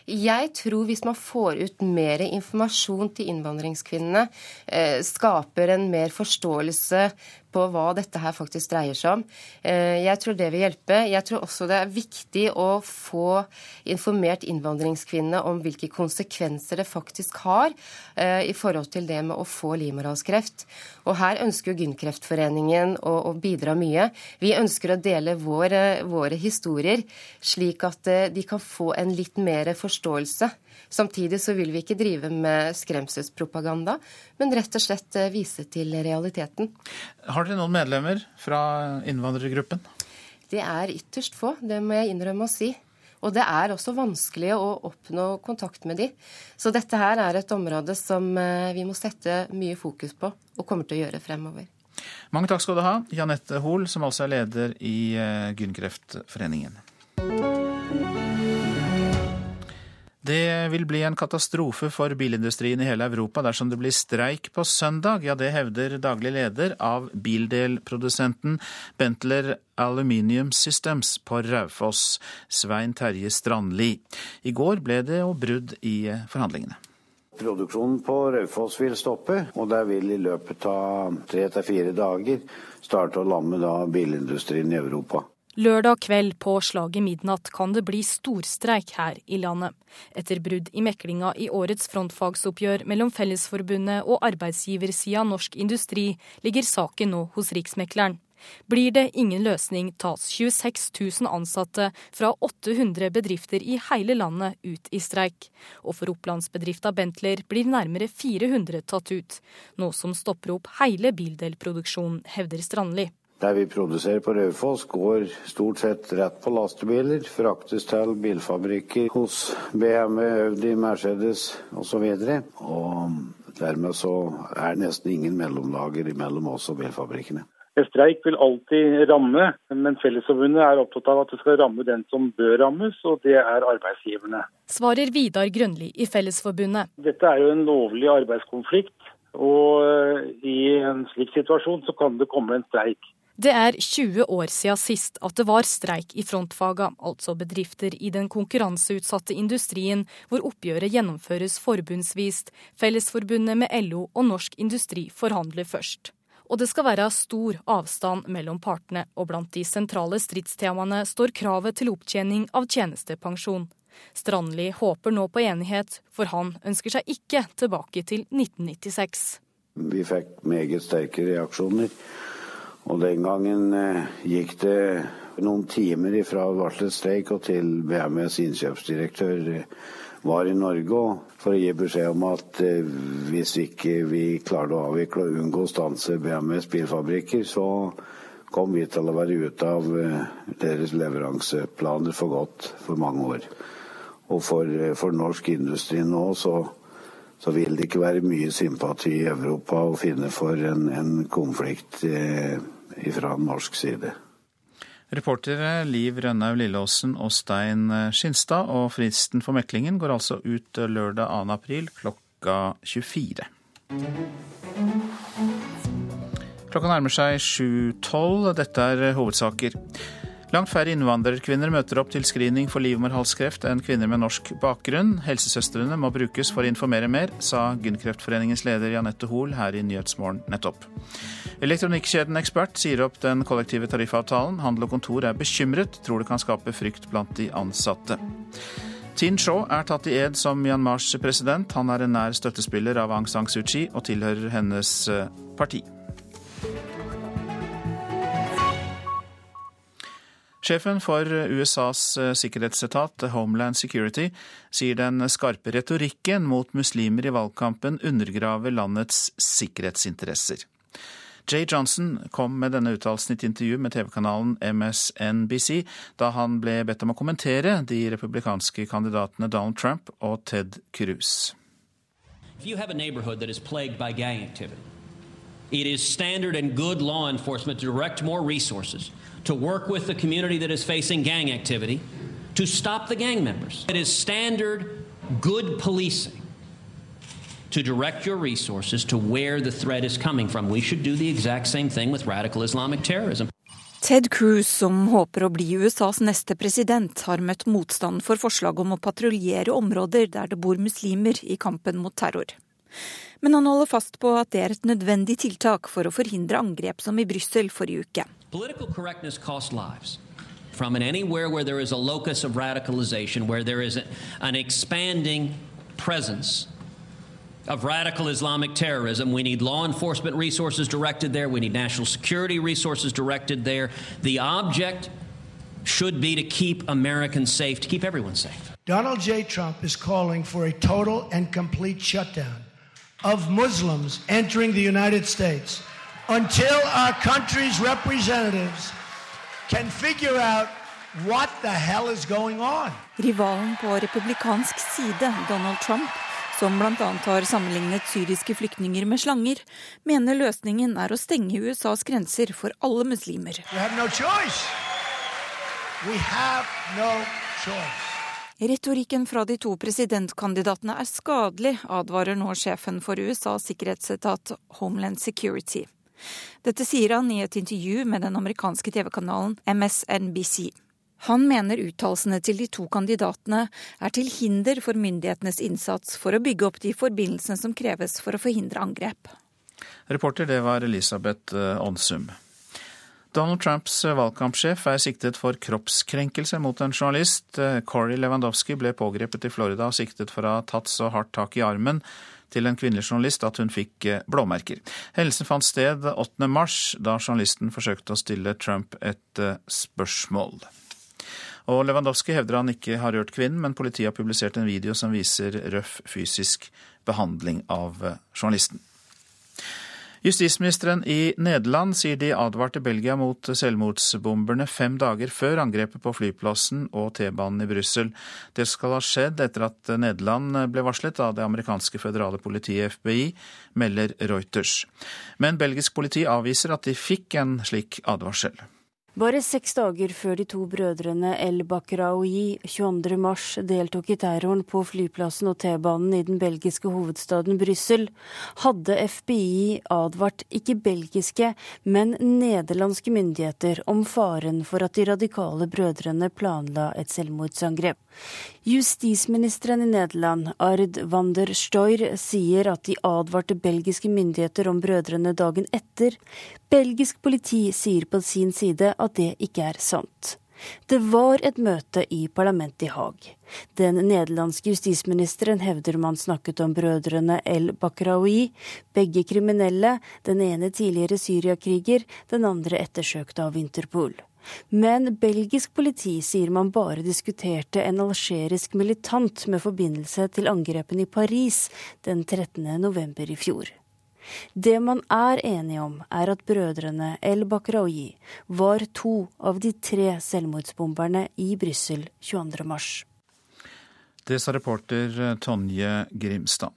Jeg tror hvis man får ut mer informasjon til innvandringskvinnene, skaper en mer forståelse på hva dette her faktisk dreier seg om. Eh, jeg tror det vil hjelpe. Jeg tror også det er viktig å få informert innvandringskvinnene om hvilke konsekvenser det faktisk har eh, i forhold til det med å få livmorhalskreft. Og her ønsker jo Gynkreftforeningen å, å, bidra mye. Vi ønsker å dele våre, våre historier, slik at eh, de kan få en litt mer forståelse. Samtidig så vil vi ikke drive med skremselspropaganda, men rett og slett vise til realiteten. Har dere noen medlemmer fra innvandrergruppen? Det er ytterst få, det må jeg innrømme å si. Og det er også vanskelig å oppnå kontakt med de. Så dette her er et område som eh, vi må sette mye fokus på, og kommer til å gjøre fremover. Mange takk skal du ha, Janette Hoel, som altså er leder i eh, Gynkreftforeningen. Det vil bli en katastrofe for bilindustrien i hele Europa dersom det blir streik på søndag. Ja, det hevder daglig leder av bildelprodusenten Bentler Aluminium Systems på Raufoss, Svein Terje Strandli. I går ble det jo brudd i forhandlingene. Produksjonen på Raufoss vil stoppe, og det vil i løpet av tre til fire dager starte å lamme bilindustrien i Europa. Lørdag kveld på slaget midnatt kan det bli storstreik her i landet. Etter brudd i meklinga i årets frontfagsoppgjør mellom Fellesforbundet og arbeidsgiversida Norsk Industri, ligger saken nå hos Riksmekleren. Blir det ingen løsning, tas 26 000 ansatte fra 800 bedrifter i hele landet ut i streik. Og for opplandsbedrifta Bentler blir nærmere 400 tatt ut, noe som stopper opp hele bildelproduksjonen, hevder Strandli. Der vi produserer på Raufoss, går stort sett rett på lastebiler. Fraktes til bilfabrikker hos BMW, Audi, Mercedes osv. Og, og dermed så er det nesten ingen mellomlager mellom oss og bilfabrikkene. En streik vil alltid ramme, men Fellesforbundet er opptatt av at det skal ramme den som bør rammes, og det er arbeidsgiverne. Svarer Vidar Grønli i Fellesforbundet. Dette er jo en lovlig arbeidskonflikt, og i en slik situasjon så kan det komme en streik. Det er 20 år siden sist at det var streik i frontfaga, altså bedrifter i den konkurranseutsatte industrien hvor oppgjøret gjennomføres forbundsvist. Fellesforbundet med LO og Norsk Industri forhandler først. Og det skal være stor avstand mellom partene, og blant de sentrale stridstemaene står kravet til opptjening av tjenestepensjon. Strandli håper nå på enighet, for han ønsker seg ikke tilbake til 1996. Vi fikk meget sterke reaksjoner. Og den gangen eh, gikk det noen timer fra varslet streik og til BMS innkjøpsdirektør var i Norge for å gi beskjed om at eh, hvis ikke vi klarte å avvikle og unngå å stanse BMS bilfabrikker, så kom vi til å være ute av eh, deres leveranseplaner for godt for mange år. Og for, eh, for norsk industri nå så, så, vil det ikke være mye sympati i Europa å finne for en, en konflikt eh, fra norsk side. Reportere Liv Rønnaug Lilleåsen og Stein Skinstad, og fristen for meklingen går altså ut lørdag 2. april klokka 24. Klokka nærmer seg 7.12. Dette er hovedsaker. Langt færre innvandrerkvinner møter opp til screening for livmorhalskreft enn kvinner med norsk bakgrunn. Helsesøstrene må brukes for å informere mer, sa Gynkreftforeningens leder Janette Hoel her i Nyhetsmorgen nettopp. Elektronikkjeden Ekspert sier opp den kollektive tariffavtalen. Handel og kontor er bekymret, tror det kan skape frykt blant de ansatte. Tin Shaw er tatt i ed som Myanmars president. Han er en nær støttespiller av Aung San Suu Kyi og tilhører hennes eh, parti. Sjefen for USAs eh, sikkerhetsetat, Homeland Security, sier den skarpe retorikken mot muslimer i valgkampen undergraver landets sikkerhetsinteresser. Jay Johnson kom med denne uttalelsen i et intervju med TV-kanalen MSNBC da han ble bedt om å kommentere de republikanske kandidatene Donald Trump og Ted Cruz. It is standard and good law enforcement to direct more resources to work with the community that is facing gang activity to stop the gang members. It is standard good policing to direct your resources to where the threat is coming from. We should do the exact same thing with radical Islamic terrorism. Ted Cruz, som håper å bli USAs neste president, har møtt motstand for forslaget om å patruljere områder der det bor muslimer i kampen mot terror. Men han holder fast på at det er et nødvendig tiltak for å forhindre angrep som i Brussel forrige uke. Political correctness costs lives. From anywhere where there is a locus of radicalization, where there is an expanding presence of radical Islamic terrorism, we need law enforcement resources directed there. We need national security resources directed there. The object should be to keep Americans safe, to keep everyone safe. Donald J. Trump is calling for a total and complete shutdown of Muslims entering the United States until our country's representatives can figure out what the hell is going on. Rivalen på republikansk side, Donald Trump, som bl.a. har sammenlignet syriske flyktninger med slanger, mener løsningen er å stenge USAs grenser for alle muslimer. No no Retorikken fra de to presidentkandidatene er skadelig, advarer nå sjefen for USAs sikkerhetsetat Homeland Security. Dette sier han i et intervju med den amerikanske TV-kanalen MSNBC. Han mener uttalelsene til de to kandidatene er til hinder for myndighetenes innsats for å bygge opp de forbindelsene som kreves for å forhindre angrep. Reporter det var Elisabeth Aansum. Eh, Donald Trumps eh, valgkampsjef er siktet for kroppskrenkelse mot en journalist. Eh, Corey Lewandowski ble pågrepet i Florida og siktet for å ha tatt så hardt tak i armen til en kvinnelig journalist at hun fikk eh, blåmerker. Hendelsen fant sted 8. mars, da journalisten forsøkte å stille Trump et eh, spørsmål. Og Lewandowski hevder han ikke har rørt kvinnen, men politiet har publisert en video som viser røff fysisk behandling av eh, journalisten. Justisministeren i Nederland sier de advarte Belgia mot selvmordsbomberne fem dager før angrepet på flyplassen og T-banen i Brussel. Det skal ha skjedd etter at Nederland ble varslet av det amerikanske føderale politiet FBI, melder Reuters. Men belgisk politi avviser at de fikk en slik advarsel. Bare seks dager før de to brødrene El Bakraoui 22.3 deltok i terroren på flyplassen og T-banen i den belgiske hovedstaden Brussel, hadde FBI advart ikke belgiske, men nederlandske myndigheter om faren for at de radikale brødrene planla et selvmordsangrep. Justisministeren i Nederland, Ard van der Stoyr, sier at de advarte belgiske myndigheter om brødrene dagen etter. Belgisk politi sier på sin side at det ikke er sant. Det var et møte i parlamentet i Haag. Den nederlandske justisministeren hevder man snakket om brødrene El Bakraoui, begge kriminelle, den ene tidligere syriakriger, den andre ettersøkt av Interpol. Men belgisk politi sier man bare diskuterte en algerisk militant med forbindelse til angrepene i Paris den 13. november i fjor. Det man er enige om, er at brødrene El Bakraoui var to av de tre selvmordsbomberne i Brussel 22.3. Det sa reporter Tonje Grimstad.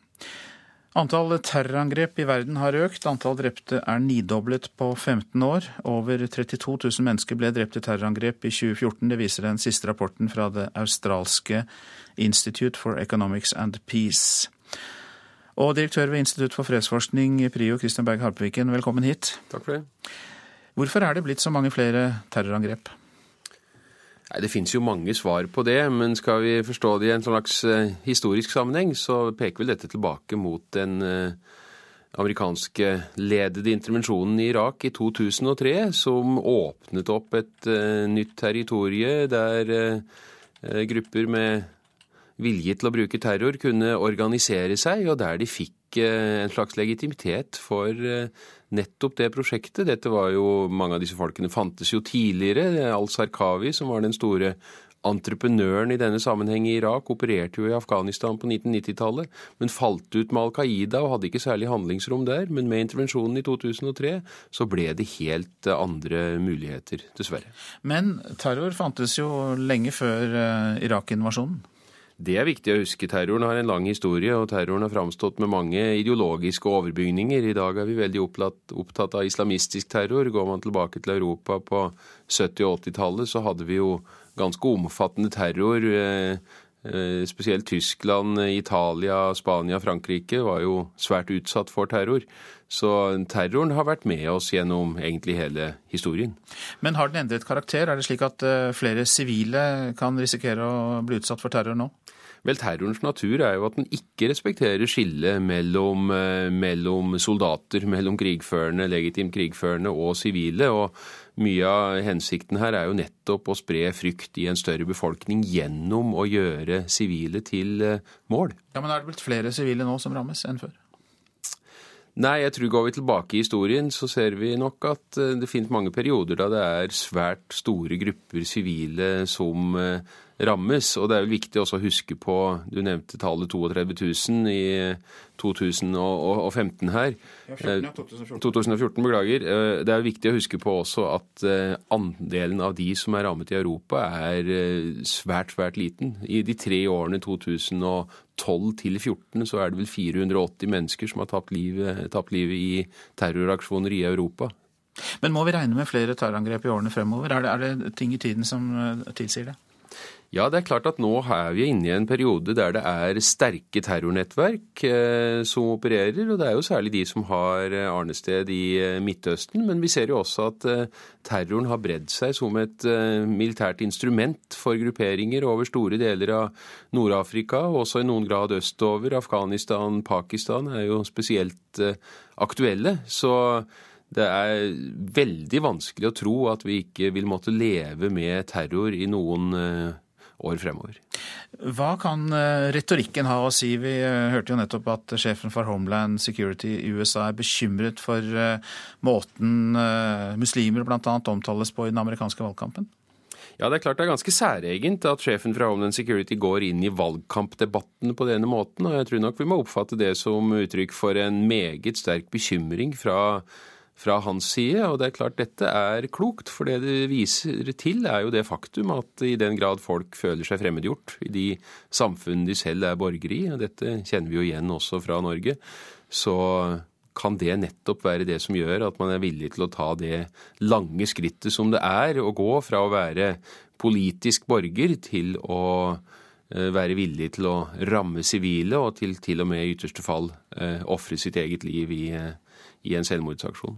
Antall terrorangrep i verden har økt. Antall drepte er nidoblet på 15 år. Over 32 000 mennesker ble drept i terrorangrep i 2014. Det viser den siste rapporten fra det australske Institute for Economics and Peace. Og direktør ved Institutt for fredsforskning, PRIO, Christian Berg Harpeviken, velkommen hit. Takk for det. Hvorfor er det blitt så mange flere terrorangrep? Nei, Det finnes jo mange svar på det, men skal vi forstå det i en slags uh, historisk sammenheng, så peker vel dette tilbake mot den uh, amerikanske ledede intervensjonen i Irak i 2003, som åpnet opp et uh, nytt territorie der grupper med vilje til å bruke terror kunne organisere seg, og der de fikk en slags legitimitet for nettopp det prosjektet. Dette var jo, Mange av disse folkene fantes jo tidligere. Al-Sarkawi, som var den store entreprenøren i denne sammenheng i Irak, opererte jo i Afghanistan på 1990-tallet, men falt ut med Al Qaida og hadde ikke særlig handlingsrom der. Men med intervensjonen i 2003 så ble det helt andre muligheter, dessverre. Men terror fantes jo lenge før eh, Irak-invasjonen? Det er viktig å huske. Terroren har en lang historie, og terroren har framstått med mange ideologiske overbygninger. I dag er vi veldig opptatt av islamistisk terror. Går man tilbake til Europa på 70- og 80-tallet, så hadde vi jo ganske omfattende terror. Eh, spesielt Tyskland, Italia, Spania, Frankrike var jo svært utsatt for terror. Så terroren har vært med oss gjennom egentlig hele historien. Men har den endret karakter? Er det slik at eh, flere sivile kan risikere å bli utsatt for terror nå? Vel, terrorens natur er jo at den ikke respekterer skillet mellom, eh, mellom, soldater, mellom krigførende, legitimt krigførende og sivile. Og mye av hensikten her er jo nettopp å spre frykt i en større befolkning gjennom å gjøre sivile til eh, mål. Ja, Men er det blitt flere sivile nå som rammes enn før? Nei, jeg tror går vi tilbake i historien, så ser vi nok at eh, det finnes mange perioder da det er svært store grupper sivile som rammes. Og det er jo viktig også å huske på Du nevnte tallet 32 000 i 2015 her. Ja, 14, ja, 2014. 2014, Beklager. Eh, det er viktig å huske på også at eh, andelen av de som er rammet i Europa, er eh, svært, svært liten. I de tre årene 2012 til 2014 så er det vel 480 mennesker som har tapt livet, tapt livet i terroraksjoner i Europa. Men må vi regne med flere terrorangrep i årene fremover? Er det, er det ting i tiden som tilsier det? Ja, det er klart at nå er vi inne i en periode der det er sterke terrornettverk eh, som opererer. Og det er jo særlig de som har eh, arnested i eh, Midtøsten. Men vi ser jo også at terroren har bredd seg som et militært instrument for grupperinger over store deler av Nord-Afrika, og også i noen grad østover. Afghanistan, Pakistan er jo spesielt aktuelle. Så det er veldig vanskelig å tro at vi ikke vil måtte leve med terror i noen år fremover. Hva kan eh, retorikken ha å si? Vi eh, hørte jo nettopp at sjefen for Homeland Security i USA er bekymret for eh, måten muslimer bl.a. omtales på i den amerikanske valgkampen? Ja, det er klart det er ganske særegent at sjefen fra Homeland Security går inn i valgkampdebattene på denne måten. Og jeg tror nok vi må oppfatte det som uttrykk for en meget sterk bekymring fra fra hans side. Og det er klart dette er klokt, for det det viser til, er jo det faktum at i den grad folk føler seg fremmedgjort i de samfunn de selv er borgere i, og dette kjenner vi jo igjen også fra Norge, så kan det nettopp være det som gjør at man er villig til å ta det lange skrittet som det er å gå fra å være politisk borger til å eh, være villig til å ramme sivile, og til til og med i ytterste fall eh, ofre sitt eget liv i, eh, i en selvmordsaksjon.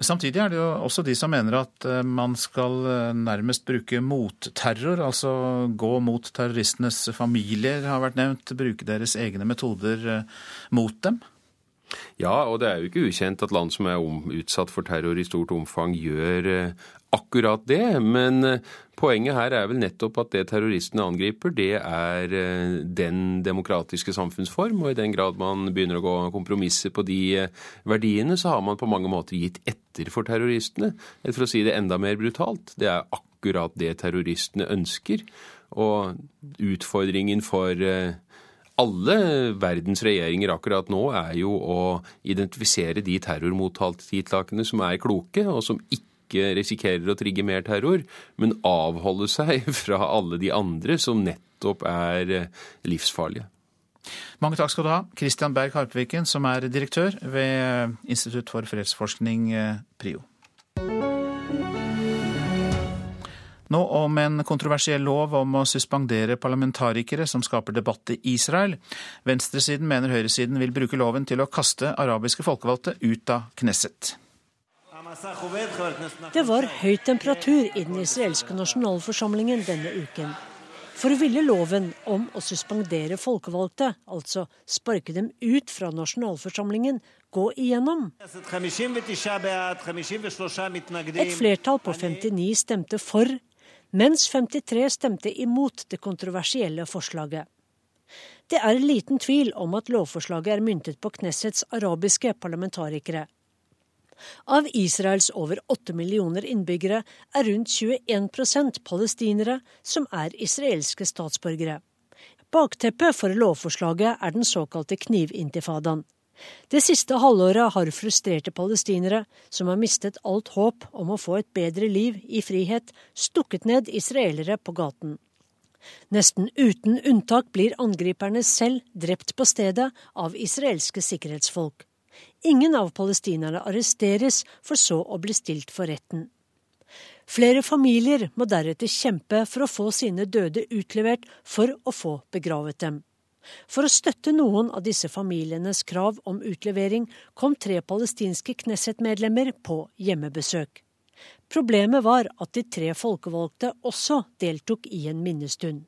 Samtidig er det jo også de som mener at eh, man skal eh, nærmest bruke motterror, altså gå mot terroristenes familier, har vært nevnt, bruke deres egne metoder eh, mot dem. Ja, og det er jo ikke ukjent at land som er utsatt for terror i stort omfang, gjør eh, akkurat det. Men eh, poenget her er vel nettopp at det terroristene angriper, det er eh, den demokratiske samfunnsform. Og i den grad man begynner å gå kompromisser på de verdiene, så har man på mange måter gitt etter for terroristene. Eller for å si det enda mer brutalt, det er akkurat det terroristene ønsker. Og utfordringen for alle verdens regjeringer akkurat nå er jo å identifisere de terrormottiltakene som er kloke, og som ikke risikerer å trigge mer terror, men avholde seg [LAUGHS] fra alle de andre som nettopp er eh, livsfarlige. Mange takk skal du ha, Christian Berg Harpviken, som er direktør ved Institutt for fredsforskning, eh, PRIO. Nå om en kontroversiell lov om å suspendere parlamentarikere som skaper debatt i Israel. Venstresiden mener høyresiden vil bruke loven til å kaste arabiske folkevalgte ut av Knesset. Det var høy temperatur i den israelske nasjonalforsamlingen denne uken. For ville loven om å suspendere folkevalgte, altså sparke dem ut fra nasjonalforsamlingen, gå igjennom. Et flertall på 59 stemte for mens 53 stemte imot det kontroversielle forslaget. Det er liten tvil om at lovforslaget er myntet på Knessets arabiske parlamentarikere. Av Israels over 8 millioner innbyggere er rundt 21% palestinere som er israelske statsborgere. Bakteppet for lovforslaget er den såkalte knivintifadaen. Det siste halvåret har frustrerte palestinere, som har mistet alt håp om å få et bedre liv i frihet, stukket ned israelere på gaten. Nesten uten unntak blir angriperne selv drept på stedet av israelske sikkerhetsfolk. Ingen av palestinerne arresteres, for så å bli stilt for retten. Flere familier må deretter kjempe for å få sine døde utlevert for å få begravet dem. For å støtte noen av disse familienes krav om utlevering, kom tre palestinske Knesset-medlemmer på hjemmebesøk. Problemet var at de tre folkevalgte også deltok i en minnestund.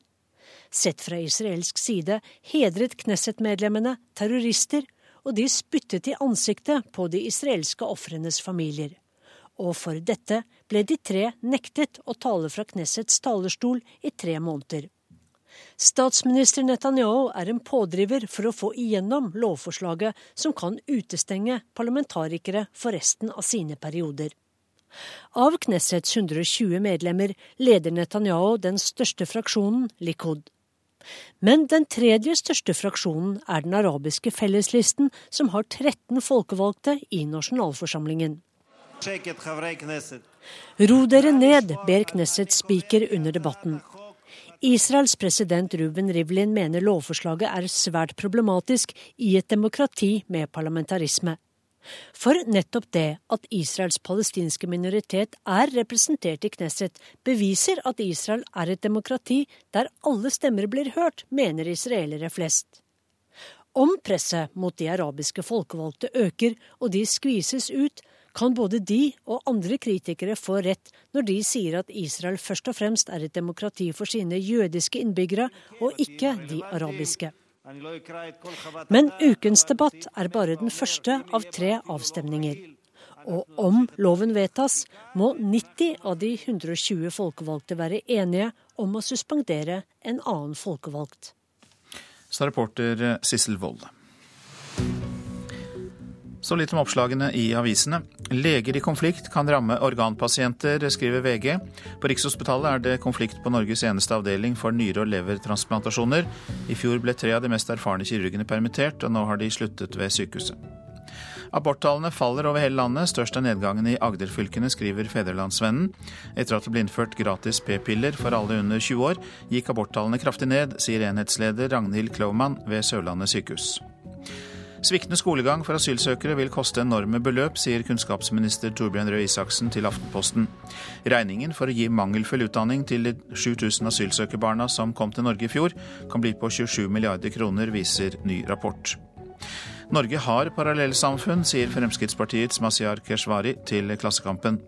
Sett fra israelsk side hedret Knesset-medlemmene terrorister, og de spyttet i ansiktet på de israelske ofrenes familier. Og for dette ble de tre nektet å tale fra Knessets talerstol i tre måneder. Statsminister Netanyahu er en pådriver for å få igjennom lovforslaget som kan utestenge parlamentarikere for resten av sine perioder. Av Knessets 120 medlemmer leder Netanyahu den største fraksjonen, Likud. Men den tredje største fraksjonen er den arabiske felleslisten, som har 13 folkevalgte i nasjonalforsamlingen. Ro dere ned, ber Knessets speaker under debatten. Israels president Ruben Rivlin mener lovforslaget er svært problematisk i et demokrati med parlamentarisme. For nettopp det at Israels palestinske minoritet er representert i Knesset, beviser at Israel er et demokrati der alle stemmer blir hørt, mener israelere flest. Om presset mot de arabiske folkevalgte øker og de skvises ut, kan både de og andre kritikere få rett når de sier at Israel først og fremst er et demokrati for sine jødiske innbyggere, og ikke de arabiske. Men ukens debatt er bare den første av tre avstemninger. Og om loven vedtas, må 90 av de 120 folkevalgte være enige om å suspendere en annen folkevalgt. Så reporter Sissel Wold. Så litt om oppslagene i avisene. Leger i konflikt kan ramme organpasienter, skriver VG. På Rikshospitalet er det konflikt på Norges eneste avdeling for nyre- og levertransplantasjoner. I fjor ble tre av de mest erfarne kirurgene permittert, og nå har de sluttet ved sykehuset. Aborttallene faller over hele landet, størst er nedgangen i Agder-fylkene, skriver Federlandsvennen. Etter at det ble innført gratis p-piller for alle under 20 år, gikk aborttallene kraftig ned, sier enhetsleder Ragnhild Klaumann ved Sørlandet sykehus. Sviktende skolegang for asylsøkere vil koste enorme beløp, sier kunnskapsminister Torbjørn Røe Isaksen til Aftenposten. Regningen for å gi mangelfull utdanning til de 7000 asylsøkerbarna som kom til Norge i fjor, kan bli på 27 milliarder kroner, viser ny rapport. Norge har parallellsamfunn, sier Fremskrittspartiets Masiar Keshvari til Klassekampen.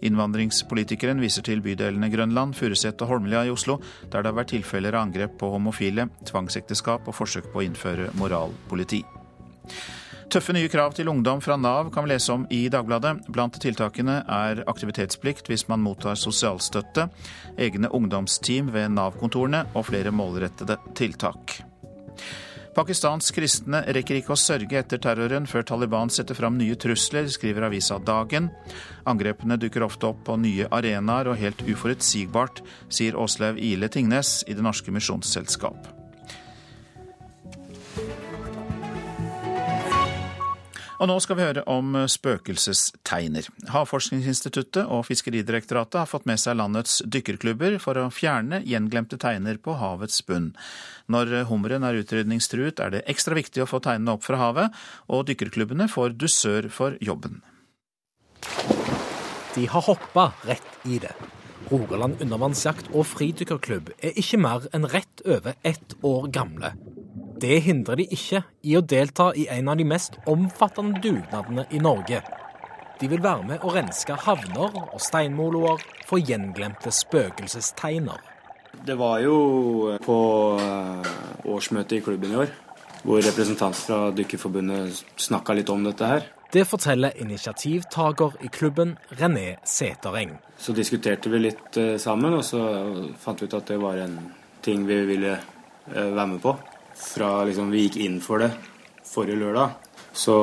Innvandringspolitikeren viser til bydelene Grønland, Furuset og Holmlia i Oslo, der det har vært tilfeller av angrep på homofile, tvangsekteskap og forsøk på å innføre moralpoliti. Tøffe nye krav til ungdom fra Nav kan vi lese om i Dagbladet. Blant tiltakene er aktivitetsplikt hvis man mottar sosialstøtte, egne ungdomsteam ved Nav-kontorene og flere målrettede tiltak. Pakistans kristne rekker ikke å sørge etter terroren før Taliban setter fram nye trusler, skriver avisa Dagen. Angrepene dukker ofte opp på nye arenaer og helt uforutsigbart, sier Åslaug Ile Tingnes i Det Norske Misjonsselskap. Og nå skal vi høre om spøkelsestegner. Havforskningsinstituttet og Fiskeridirektoratet har fått med seg landets dykkerklubber for å fjerne gjenglemte teiner på havets bunn. Når hummeren er utrydningstruet, er det ekstra viktig å få teinene opp fra havet, og dykkerklubbene får dusør for jobben. De har hoppa rett i det. Rogaland undervannsjakt og fridykkerklubb er ikke mer enn rett over ett år gamle. Det hindrer de ikke i å delta i en av de mest omfattende dugnadene i Norge. De vil være med å renske havner og steinmoloer for gjenglemte spøkelsesteiner. Det var jo på eh, årsmøtet i klubben i år, hvor representanter fra Dykkerforbundet snakka litt om dette her. Det forteller initiativtaker i klubben, René Setereng. Så diskuterte vi litt eh, sammen, og så fant vi ut at det var en ting vi ville eh, være med på fra liksom, vi gikk inn for det forrige lørdag, så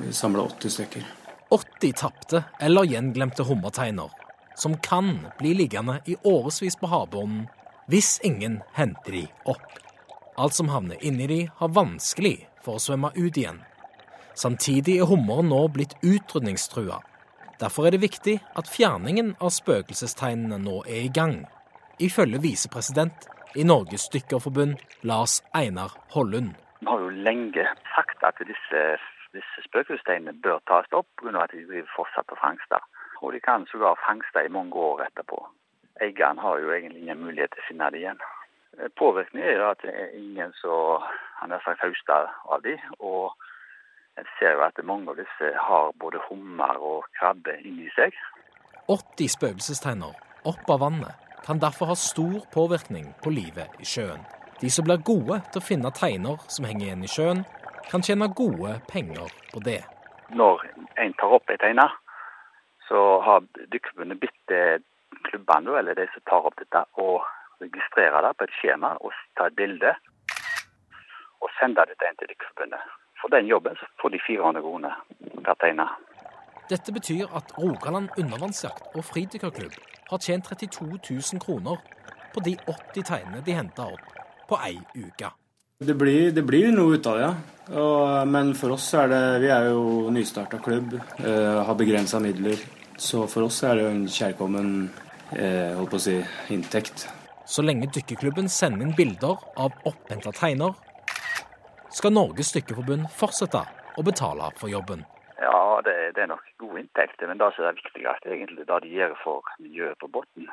vi samla 80 stykker. 80 tapte eller gjenglemte hummerteiner, som kan bli liggende i årevis på havbunnen hvis ingen henter de opp. Alt som havner inni de, har vanskelig for å svømme ut igjen. Samtidig er hummeren nå blitt utrydningstrua. Derfor er det viktig at fjerningen av spøkelsestegnene nå er i gang. Ifølge visepresident i Norges Dykkerforbund, Lars Einar Hollund. Vi har jo lenge sagt at disse, disse spøkelsesteinene bør tas opp pga. at de driver fortsatt på fangster. Og de kan sågar fangste i mange år etterpå. Eieren har jo egentlig ingen mulighet til å finne det igjen. Påvirkningen er jo at det er ingen som har nær sagt høster av de, og en ser jo at mange av disse har både hummer og krabbe inni seg. 80 spøkelsesteiner opp av vannet kan derfor ha stor påvirkning på livet i sjøen. De som blir gode til å finne teiner som henger igjen i sjøen, kan tjene gode penger på det. Når en tar opp en teine, så har Dykkerforbundet bitt klubbene, eller de som tar opp dette, å registrere det på et skjema og ta et bilde. Og sende dette inn til Dykkerforbundet. For den jobben så får de 400 kroner per teine. Dette betyr at Rogaland undervannsjakt og fridykkerklubb har tjent 32 000 kroner på de 80 teinene de henta opp på ei uke. Det blir, det blir noe ut av det, ja. Og, men for oss er det Vi er jo nystarta klubb, eh, har begrensa midler. Så for oss er det jo en kjærkommen eh, holdt på å si, inntekt. Så lenge dykkerklubben sender inn bilder av opphenta teiner, skal Norges Dykkerforbund fortsette å betale for jobben. Ja, det, det, er nok gode inntekter, men det som er viktigst, er egentlig det de gjør for miljøet på bunnen.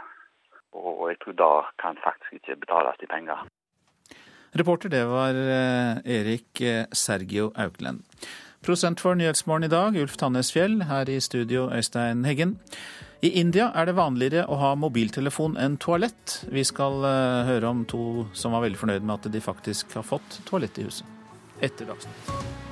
Og jeg tror det kan faktisk ikke betales i penger. Reporter det var eh, Erik eh, Sergio Aukland. Prosent for Nyhetsmorgen i dag, Ulf Tannes Fjell. Her i studio, Øystein Heggen. I India er det vanligere å ha mobiltelefon enn toalett. Vi skal uh, høre om to som var veldig fornøyd med at de faktisk har fått toalett i huset. Etter Dagsnytt.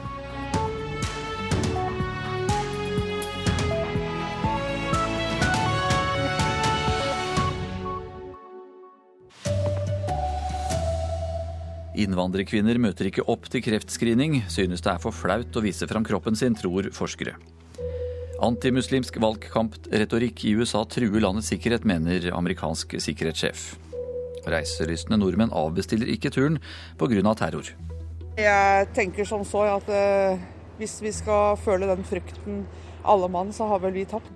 Innvandrerkvinner møter ikke opp til kreftscreening, synes det er for flaut å vise fram kroppen sin, tror forskere. Antimuslimsk valgkampretorikk i USA truer landets sikkerhet, mener amerikansk sikkerhetssjef. Reiselystne nordmenn avbestiller ikke turen pga. terror. Jeg tenker som så at eh, hvis vi skal føle den frykten alle mann, så har vel vi tapt.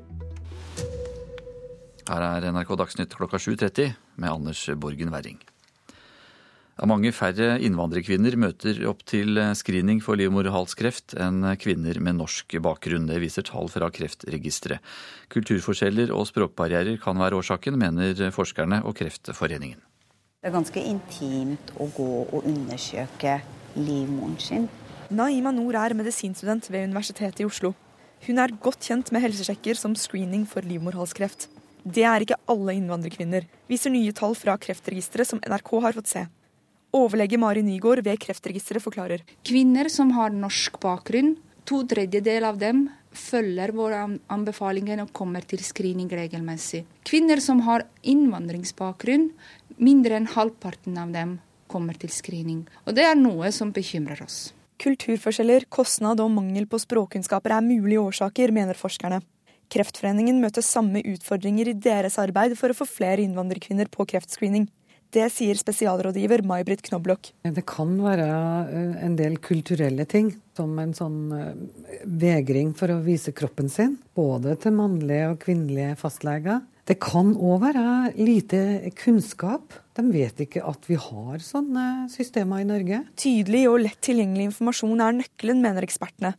Her er NRK Dagsnytt klokka 7.30 med Anders Borgen Werring. Mange færre innvandrerkvinner møter opp til screening for livmorhalskreft enn kvinner med norsk bakgrunn. Det viser tall fra Kreftregisteret. Kulturforskjeller og språkbarrierer kan være årsaken, mener forskerne og Kreftforeningen. Det er ganske intimt å gå og undersøke livmoren sin. Naima Noor er medisinstudent ved Universitetet i Oslo. Hun er godt kjent med helsesjekker som screening for livmorhalskreft. Det er ikke alle innvandrerkvinner, viser nye tall fra Kreftregisteret som NRK har fått se. Overlege Mari Nygaard ved Kreftregisteret forklarer. Kvinner som har norsk bakgrunn, to tredjedeler av dem følger våre anbefalinger og kommer til screening regelmessig. Kvinner som har innvandringsbakgrunn, mindre enn halvparten av dem kommer til screening. Og det er noe som bekymrer oss. Kulturforskjeller, kostnad og mangel på språkkunnskaper er mulige årsaker, mener forskerne. Kreftforeningen møter samme utfordringer i deres arbeid for å få flere innvandrerkvinner på kreftscreening. Det sier spesialrådgiver May-Britt Knoblok. Det kan være eh, en del kulturelle ting, som en sånn eh, vegring for å vise kroppen sin. Både til mannlige og kvinnelige fastleger. Det kan òg være lite kunnskap. De vet ikke at vi har sånne systemer i Norge. Tydelig og lett tilgjengelig informasjon er nøkkelen, mener ekspertene.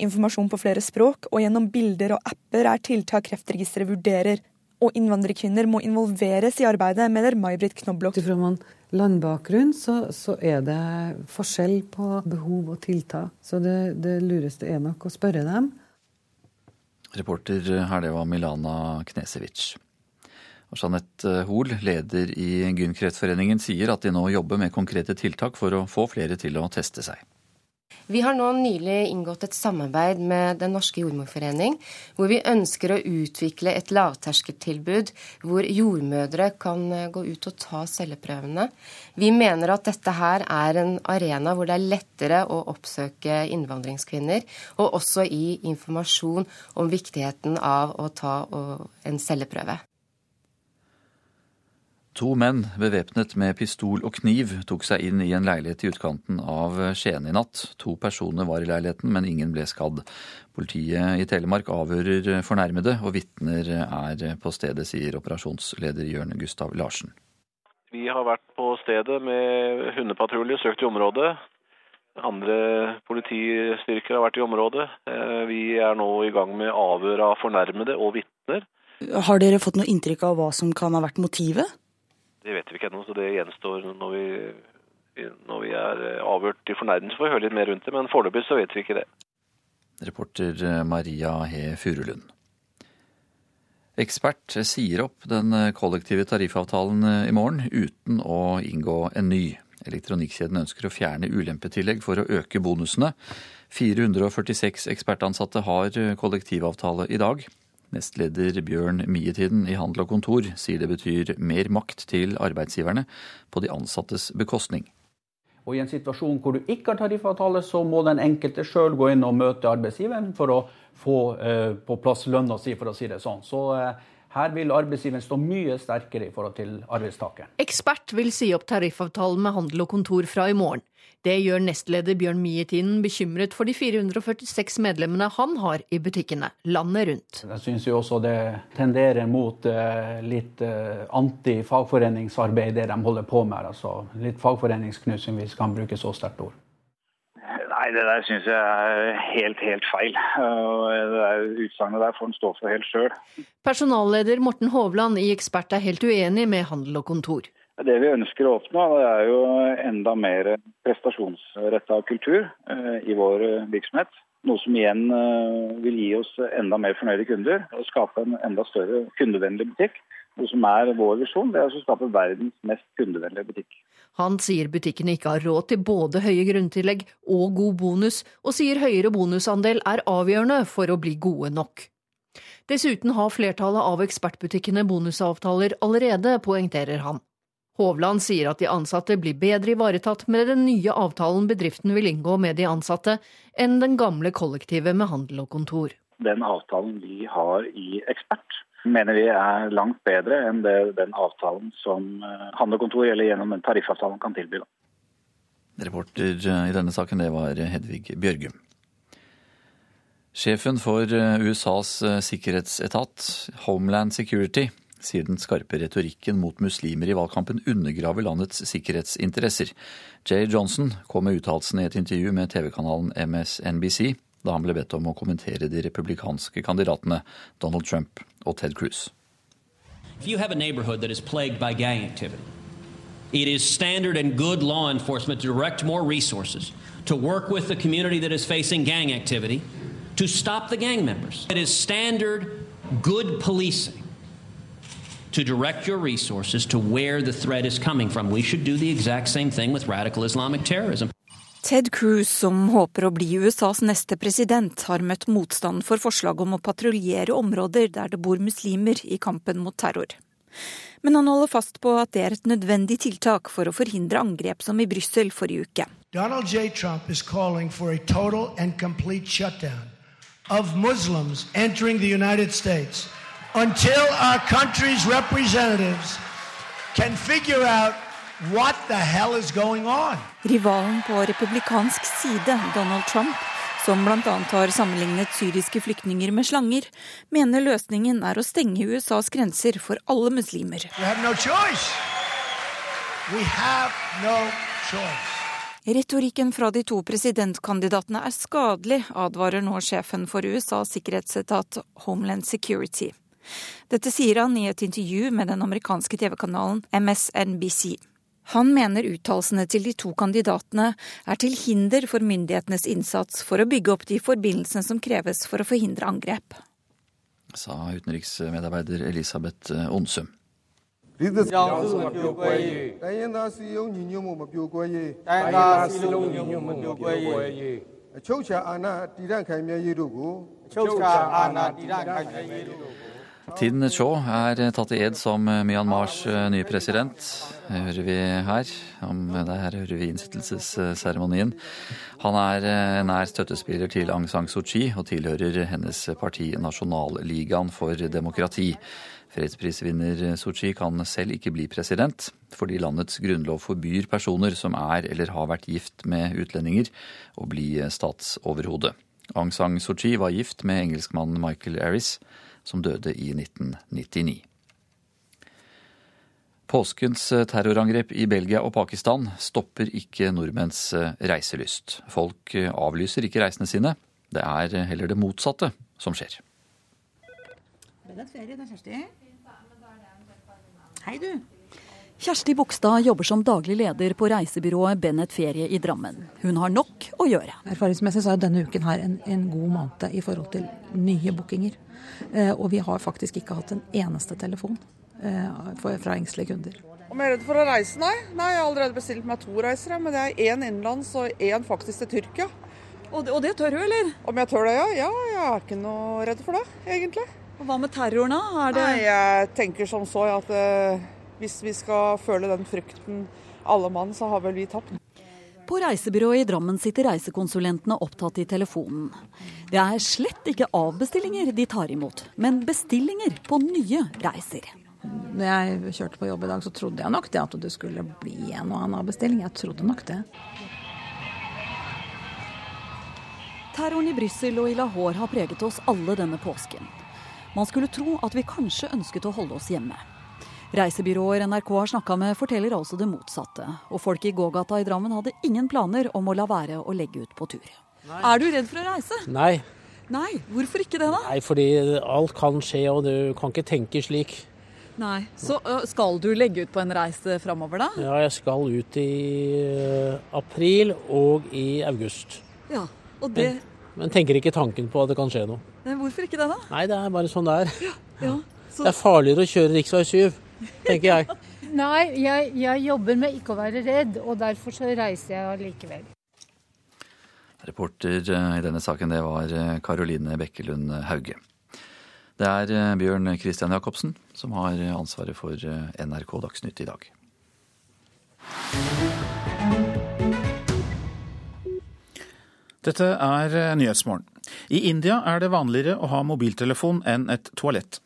Informasjon på flere språk og gjennom bilder og apper er tiltak Kreftregisteret vurderer og innvandrerkvinner må involveres i arbeidet, mener May-Britt Knoblok. Fra man landbakgrunn så, så, er det forskjell på behov og tiltak. Så det, det lureste er nok å spørre dem. Reporter her, det var Milana Knesevic. Og Jeanette Hoel, leder i Gyn-kreftforeningen, sier at de nå jobber med konkrete tiltak for å få flere til å teste seg. Vi har nå nylig inngått et samarbeid med Den norske jordmorforening, hvor vi ønsker å utvikle et lavterskeltilbud hvor jordmødre kan eh, gå ut og ta celleprøvene. Vi mener at dette her er en arena hvor det er lettere å oppsøke innvandringskvinner, og også gi informasjon om viktigheten av å ta en celleprøve. To menn bevæpnet med pistol og kniv tok seg inn i en leilighet i utkanten av Skien i natt. To personer var i leiligheten, men ingen ble skadd. Politiet i Telemark avhører fornærmede, og vitner er på stedet, sier operasjonsleder Jørn Gustav Larsen. Vi har vært på stedet med hundepatrulje, søkt i området. Andre politistyrker har vært i området. Eh, vi er nå i gang med avhør av fornærmede og vitner. Har dere fått noe inntrykk av hva som kan ha vært motivet? Det vet vi ikke ennå, så det gjenstår når vi, når vi er eh, avhørt til fornærmelse. får vi høre litt mer rundt det, men foreløpig så vet vi ikke det. Reporter eh, Maria He Furulund. Ekspert sier opp den eh, kollektive tariffavtalen i morgen uten å inngå en ny. Elektronikkjeden ønsker å fjerne ulempetillegg for å øke bonusene. 446 ekspertansatte har kollektivavtale i dag. Nestleder Bjørn Mietiden i Handel og Kontor sier det betyr mer makt til arbeidsgiverne på de ansattes bekostning. Og I en situasjon hvor du ikke har tariffavtale, så må den enkelte sjøl gå inn og møte arbeidsgiveren for å få eh, på plass lønna si, for å si det sånn. Så eh, her vil arbeidsgiveren stå mye sterkere i forhold til arbeidstakeren. Ekspert vil si opp tariffavtalen med Handel og Kontor fra i morgen. Det gjør nestleder Bjørn Mietinen bekymret for de 446 medlemmene han har i butikkene landet rundt. Jeg syns jo også det tenderer mot uh, litt uh, anti-fagforeningsarbeid, det de holder på med. Altså, litt fagforeningsknusing, hvis vi kan bruke så sterkt ord. Nei, det der syns jeg er helt, helt feil. Det Utsagnet der får en stå for helt sjøl. Personalleder Morten Hovland i Ekspert er helt uenig med Handel og Kontor. Det vi ønsker å oppnå, er jo enda mer prestasjonsretta kultur eh, i vår virksomhet. Noe som igjen eh, vil gi oss enda mer fornøyde kunder og skape en enda større kundevennlig butikk. Noe som er vår visjon, det er å skape verdens mest kundevennlige butikk. Han sier butikkene ikke har råd til både høye grunntillegg og god bonus, og sier høyere bonusandel er avgjørende for å bli gode nok. Dessuten har flertallet av ekspertbutikkene bonusavtaler allerede, poengterer han. Hovland sier at de ansatte blir bedre ivaretatt med den nye avtalen bedriften vil inngå med de ansatte, enn den gamle kollektivet med handel og kontor. Den avtalen vi har i Ekspert, mener vi er langt bedre enn det, den avtalen som eh, handel og kontor eller gjennom den tariffavtalen kan tilby. Reporter eh, i denne saken, det var Hedvig Bjørgum. Sjefen for eh, USAs sikkerhetsetat, Homeland Security, sier den skarpe retorikken mot muslimer i valgkampen undergraver landets sikkerhetsinteresser. Jay Johnson kom med uttalelsen i et intervju med TV-kanalen MSNBC da han ble bedt om å kommentere de republikanske kandidatene Donald Trump og Ted Cruz. It is standard and good law enforcement to direct more resources to work with the community that is facing gang activity to stop the gang members. It is standard good policing to direct your resources to where the threat is coming from. We should do the exact same thing with radical Islamic terrorism. Ted Cruz, som håper å bli USAs neste president, har møtt motstand for forslaget om å patruljere områder der det bor muslimer i kampen mot terror. Men han holder fast på at det er et nødvendig tiltak for å forhindre angrep som i Brussel forrige uke. Donald J. Trump is calling for a total and complete shutdown of Muslims entering the United States until our country's representatives can figure out what the hell is going on. Rivalen på republikansk side, Donald Trump, som bl.a. har sammenlignet syriske flyktninger med slanger, mener løsningen er å stenge USAs grenser for alle muslimer. No no Retorikken fra de to presidentkandidatene er skadelig, advarer nå sjefen for USAs sikkerhetsetat Homeland Security. Dette sier han i et intervju med den amerikanske TV-kanalen MSNBC. Han mener uttalelsene til de to kandidatene er til hinder for myndighetenes innsats for å bygge opp de forbindelsene som kreves for å forhindre angrep. Sa utenriksmedarbeider Elisabeth Onsum. Tin Shaw er tatt i ed som Myanmars eh, nye president. Det hører vi her. Om det her hører vi innsettelsesseremonien. Han er eh, nær støttespiller til Aung San Suu Kyi og tilhører hennes parti Nasjonalligaen for demokrati. Fredsprisvinner Suu Kyi kan selv ikke bli president, fordi landets grunnlov forbyr personer som er eller har vært gift med utlendinger, å bli statsoverhode. Aung San Suu Kyi var gift med engelskmannen Michael Aris som døde i 1999. Påskens eh, terrorangrep i Belgia og Pakistan stopper ikke nordmenns eh, reiselyst. Folk eh, avlyser ikke reisene sine. Det er heller det motsatte som skjer. Hei, du. Kjersti Bogstad jobber som daglig leder på reisebyrået Bennett Ferie i Drammen. Hun har nok å gjøre. Erfaringsmessig så er denne uken her en, en god måned i forhold til nye bookinger. Eh, og vi har faktisk ikke hatt en eneste telefon eh, fra engstelige kunder. Om jeg er redd for å reise, nei. nei. Jeg har allerede bestilt meg to reiser. Men det er én innenlands og én faktisk til Tyrkia. Og det, og det, tør du, eller? Om jeg tør det, ja. Ja, jeg er ikke noe redd for det, egentlig. Og Hva med terroren, da? Det... Nei, Jeg tenker som så at uh, hvis vi skal føle den frykten alle mann, så har vel vi tapt. På reisebyrået i Drammen sitter reisekonsulentene opptatt i telefonen. Det er slett ikke avbestillinger de tar imot, men bestillinger på nye reiser. Når jeg kjørte på jobb i dag, så trodde jeg nok det at det skulle bli en og annen avbestilling. Jeg trodde nok det. Terroren i Brussel og i Lahore har preget oss alle denne påsken. Man skulle tro at vi kanskje ønsket å holde oss hjemme. Reisebyråer NRK har snakka med, forteller altså det motsatte. Og folk i gågata i Drammen hadde ingen planer om å la være å legge ut på tur. Nei. Er du redd for å reise? Nei. Nei, Hvorfor ikke det, da? Nei, Fordi alt kan skje, og du kan ikke tenke slik. Nei, Så skal du legge ut på en reise framover, da? Ja, jeg skal ut i april og i august. Ja, og det... Men, men tenker ikke tanken på at det kan skje noe. Nei, hvorfor ikke det, da? Nei, det er bare sånn det er. Ja, ja, så... Det er farligere å kjøre rv. 7 tenker jeg. Nei, jeg, jeg, jobber med ikke å være redd, og derfor så reiser jeg allikevel. Reporter eh, i denne saken det var Karoline eh, Bekkelund Hauge. Det er eh, Bjørn Christian Jacobsen som har ansvaret for NRK Dagsnytt i dag. Dette er Nyhetsmorgen. I India er det vanligere å ha mobiltelefon enn et toalett.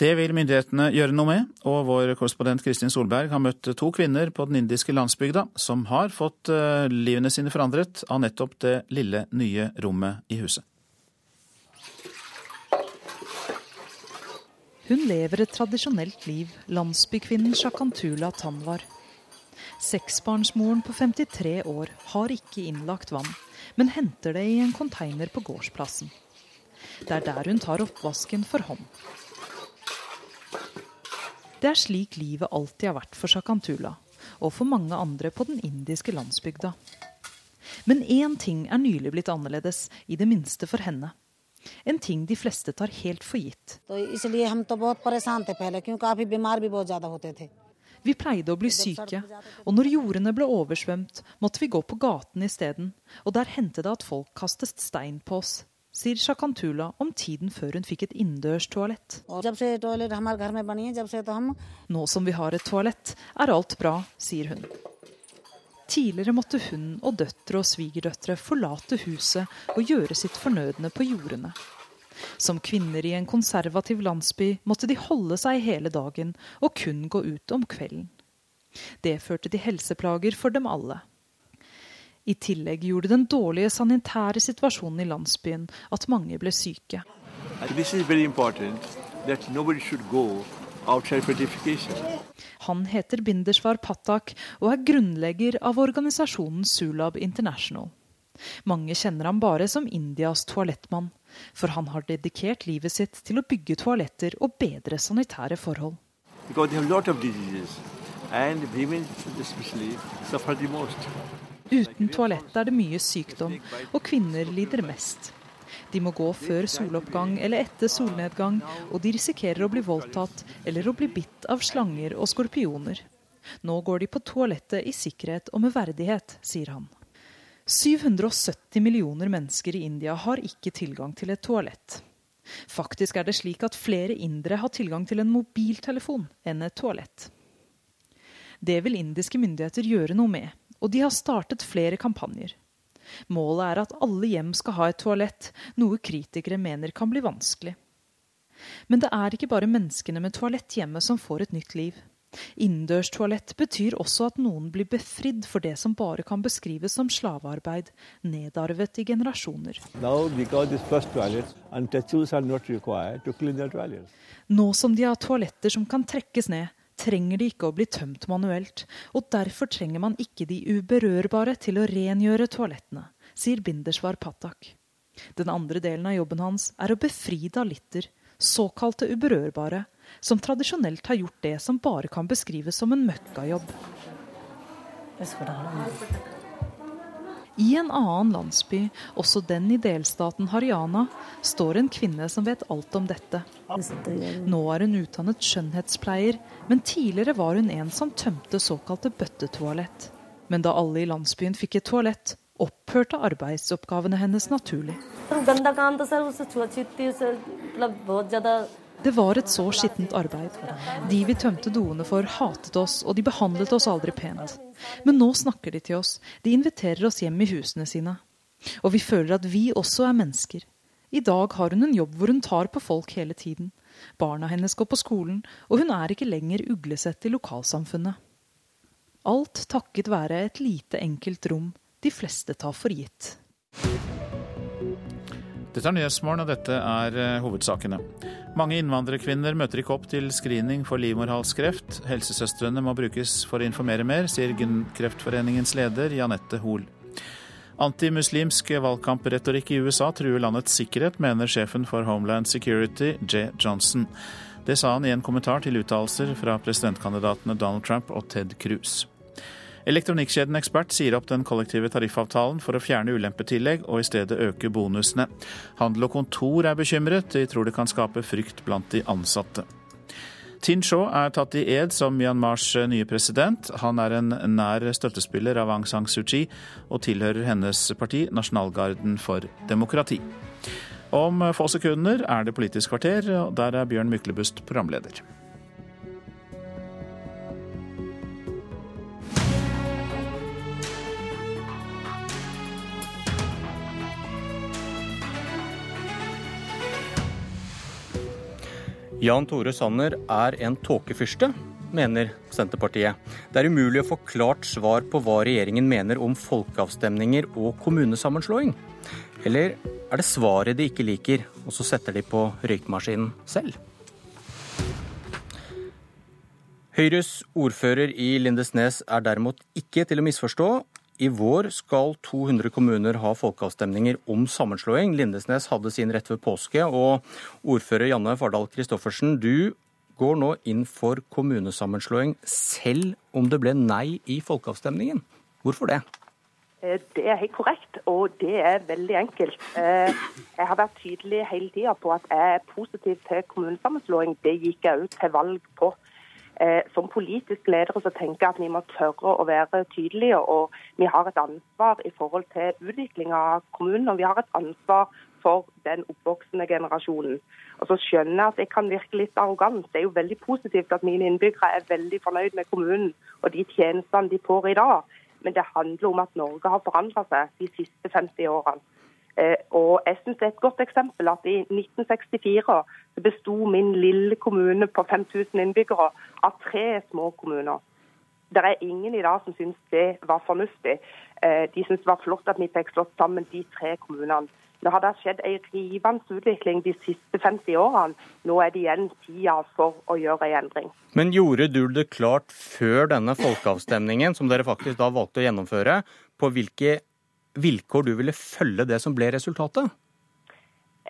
Det vil myndighetene gjøre noe med, og vår korrespondent Kristin Solberg har møtt to kvinner på den indiske landsbygda som har fått eh, livene sine forandret av nettopp det lille, nye rommet i huset. Hun lever et tradisjonelt liv, landsbykvinnen Shakantula Tanwar. Seksbarnsmoren på 53 år har ikke innlagt vann men henter det i en konteiner på gårdsplassen. Det er der hun tar oppvasken for hånd. Det er slik livet alltid har vært for Shakantula, og for mange andre på den indiske landsbygda. Men én ting er nylig blitt annerledes, i det minste for henne. En ting de fleste tar helt for gitt. Vi pleide å bli syke, og når jordene ble oversvømt, måtte vi gå på gaten isteden, og der hendte det at folk kastet stein på oss, sier Shakantula om tiden før hun fikk et innendørs toalett. Nå som vi har et toalett, er alt bra, sier hun. Tidligere måtte hun og døtre og svigerdøtre forlate huset og gjøre sitt fornødne på jordene. Som kvinner i en konservativ landsby måtte de holde seg hele dagen og kun gå ut om kvelden. Det førte til helseplager for dem alle. I tillegg gjorde den dårlige sanitære situasjonen i landsbyen at mange ble syke. Han heter Bindersvar Patak og er grunnlegger av organisasjonen Sulab International. Mange kjenner ham bare som Indias toalettmann, for han har dedikert livet sitt til å bygge toaletter og bedre sanitære forhold. Uten toalett er det mye sykdom, og kvinner lider mest. De må gå før soloppgang eller etter solnedgang, og de risikerer å bli voldtatt eller å bli bitt av slanger og skorpioner. Nå går de på toalettet i sikkerhet og med verdighet, sier han. 770 millioner mennesker i India har ikke tilgang til et toalett. Faktisk er det slik at flere indere har tilgang til en mobiltelefon enn et toalett. Det vil indiske myndigheter gjøre noe med, og de har startet flere kampanjer. Målet er at alle hjem skal ha et toalett, noe kritikere mener kan bli vanskelig. Men det er ikke bare menneskene med toalett hjemme som får et nytt liv. Innendørs toalett betyr også at noen blir befridd for det som bare kan beskrives som slavearbeid, nedarvet i generasjoner. Nå som de har toaletter som kan trekkes ned, trenger de ikke å bli tømt manuelt, og derfor trenger man ikke de uberørbare til å rengjøre toalettene, sier Bindersvar Patak. Den andre delen av jobben hans er å befri dalitter, såkalte uberørbare, som tradisjonelt har gjort det som bare kan beskrives som en møkkajobb. I en annen landsby, også den i delstaten Haryana, står en kvinne som vet alt om dette. Nå er hun utdannet skjønnhetspleier, men tidligere var hun en som tømte såkalte bøttetoalett. Men da alle i landsbyen fikk et toalett, opphørte arbeidsoppgavene hennes naturlig. Det var et så skittent arbeid. De vi tømte doene for, hatet oss, og de behandlet oss aldri pent. Men nå snakker de til oss, de inviterer oss hjem i husene sine. Og vi føler at vi også er mennesker. I dag har hun en jobb hvor hun tar på folk hele tiden. Barna hennes går på skolen, og hun er ikke lenger uglesett i lokalsamfunnet. Alt takket være et lite, enkelt rom de fleste tar for gitt. Dette er Nyhetsmorgen, og dette er eh, hovedsakene. Mange innvandrerkvinner møter ikke opp til screening for livmorhalskreft. Helsesøstrene må brukes for å informere mer, sier Kreftforeningens leder Janette Hoel. Antimuslimsk valgkampretorikk i USA truer landets sikkerhet, mener sjefen for Homeland Security, J. Johnson. Det sa han i en kommentar til uttalelser fra presidentkandidatene Donald Trump og Ted Cruz. Elektronikkjeden Ekspert sier opp den kollektive tariffavtalen for å fjerne ulempetillegg og i stedet øke bonusene. Handel og kontor er bekymret, de tror det kan skape frykt blant de ansatte. Tin Shaw er tatt i ed som Myanmars nye president. Han er en nær støttespiller av Aung San Suu Kyi og tilhører hennes parti, Nasjonalgarden for demokrati. Om få sekunder er det Politisk kvarter, og der er Bjørn Myklebust programleder. Jan Tore Sanner er en tåkefyrste, mener Senterpartiet. Det er umulig å få klart svar på hva regjeringen mener om folkeavstemninger og kommunesammenslåing. Eller er det svaret de ikke liker, og så setter de på røykmaskinen selv? Høyres ordfører i Lindesnes er derimot ikke til å misforstå. I vår skal 200 kommuner ha folkeavstemninger om sammenslåing. Lindesnes hadde sin rett ved påske. Og ordfører Janne Fardal Christoffersen, du går nå inn for kommunesammenslåing selv om det ble nei i folkeavstemningen. Hvorfor det? Eh, det er helt korrekt, og det er veldig enkelt. Eh, jeg har vært tydelig hele tida på at jeg er positiv til kommunesammenslåing. Det gikk jeg ut til valg på. Eh, som politisk leder så tenker jeg at vi må tørre å være tydelige. Og vi har et ansvar i forhold til utvikling av kommunen, og vi har et ansvar for den oppvoksende generasjonen. Og så skjønner jeg at jeg kan virke litt arrogant. Det er jo veldig positivt at mine innbyggere er veldig fornøyd med kommunen og de tjenestene de får i dag. Men det handler om at Norge har forandra seg de siste 50 årene. Eh, og jeg synes Det er et godt eksempel at i 1964 besto min lille kommune på 5000 innbyggere av tre små kommuner. Det er ingen i dag som syns det var fornuftig. Eh, de syns det var flott at vi fikk slått sammen de tre kommunene. Nå har det skjedd en rivende utvikling de siste 50 årene. Nå er det igjen tida for å gjøre en endring. Men gjorde du det klart før denne folkeavstemningen, som dere faktisk da valgte å gjennomføre, på hvilke vilkår du ville følge det som ble resultatet?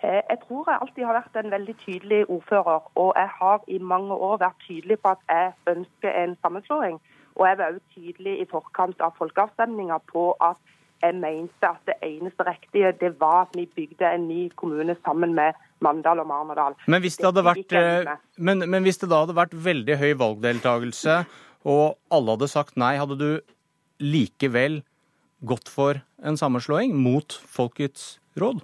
Eh, jeg tror jeg alltid har vært en veldig tydelig ordfører, og jeg har i mange år vært tydelig på at jeg ønsker en sammenslåing. Og jeg var også tydelig i forkant av folkeavstemninga på at jeg mente at det eneste riktige det var at vi bygde en ny kommune sammen med Mandal og Marnardal. Men hvis det, vært, eh, men, men hvis det da hadde vært veldig høy valgdeltakelse, og alle hadde sagt nei, hadde du likevel gått for en sammenslåing mot folkets råd?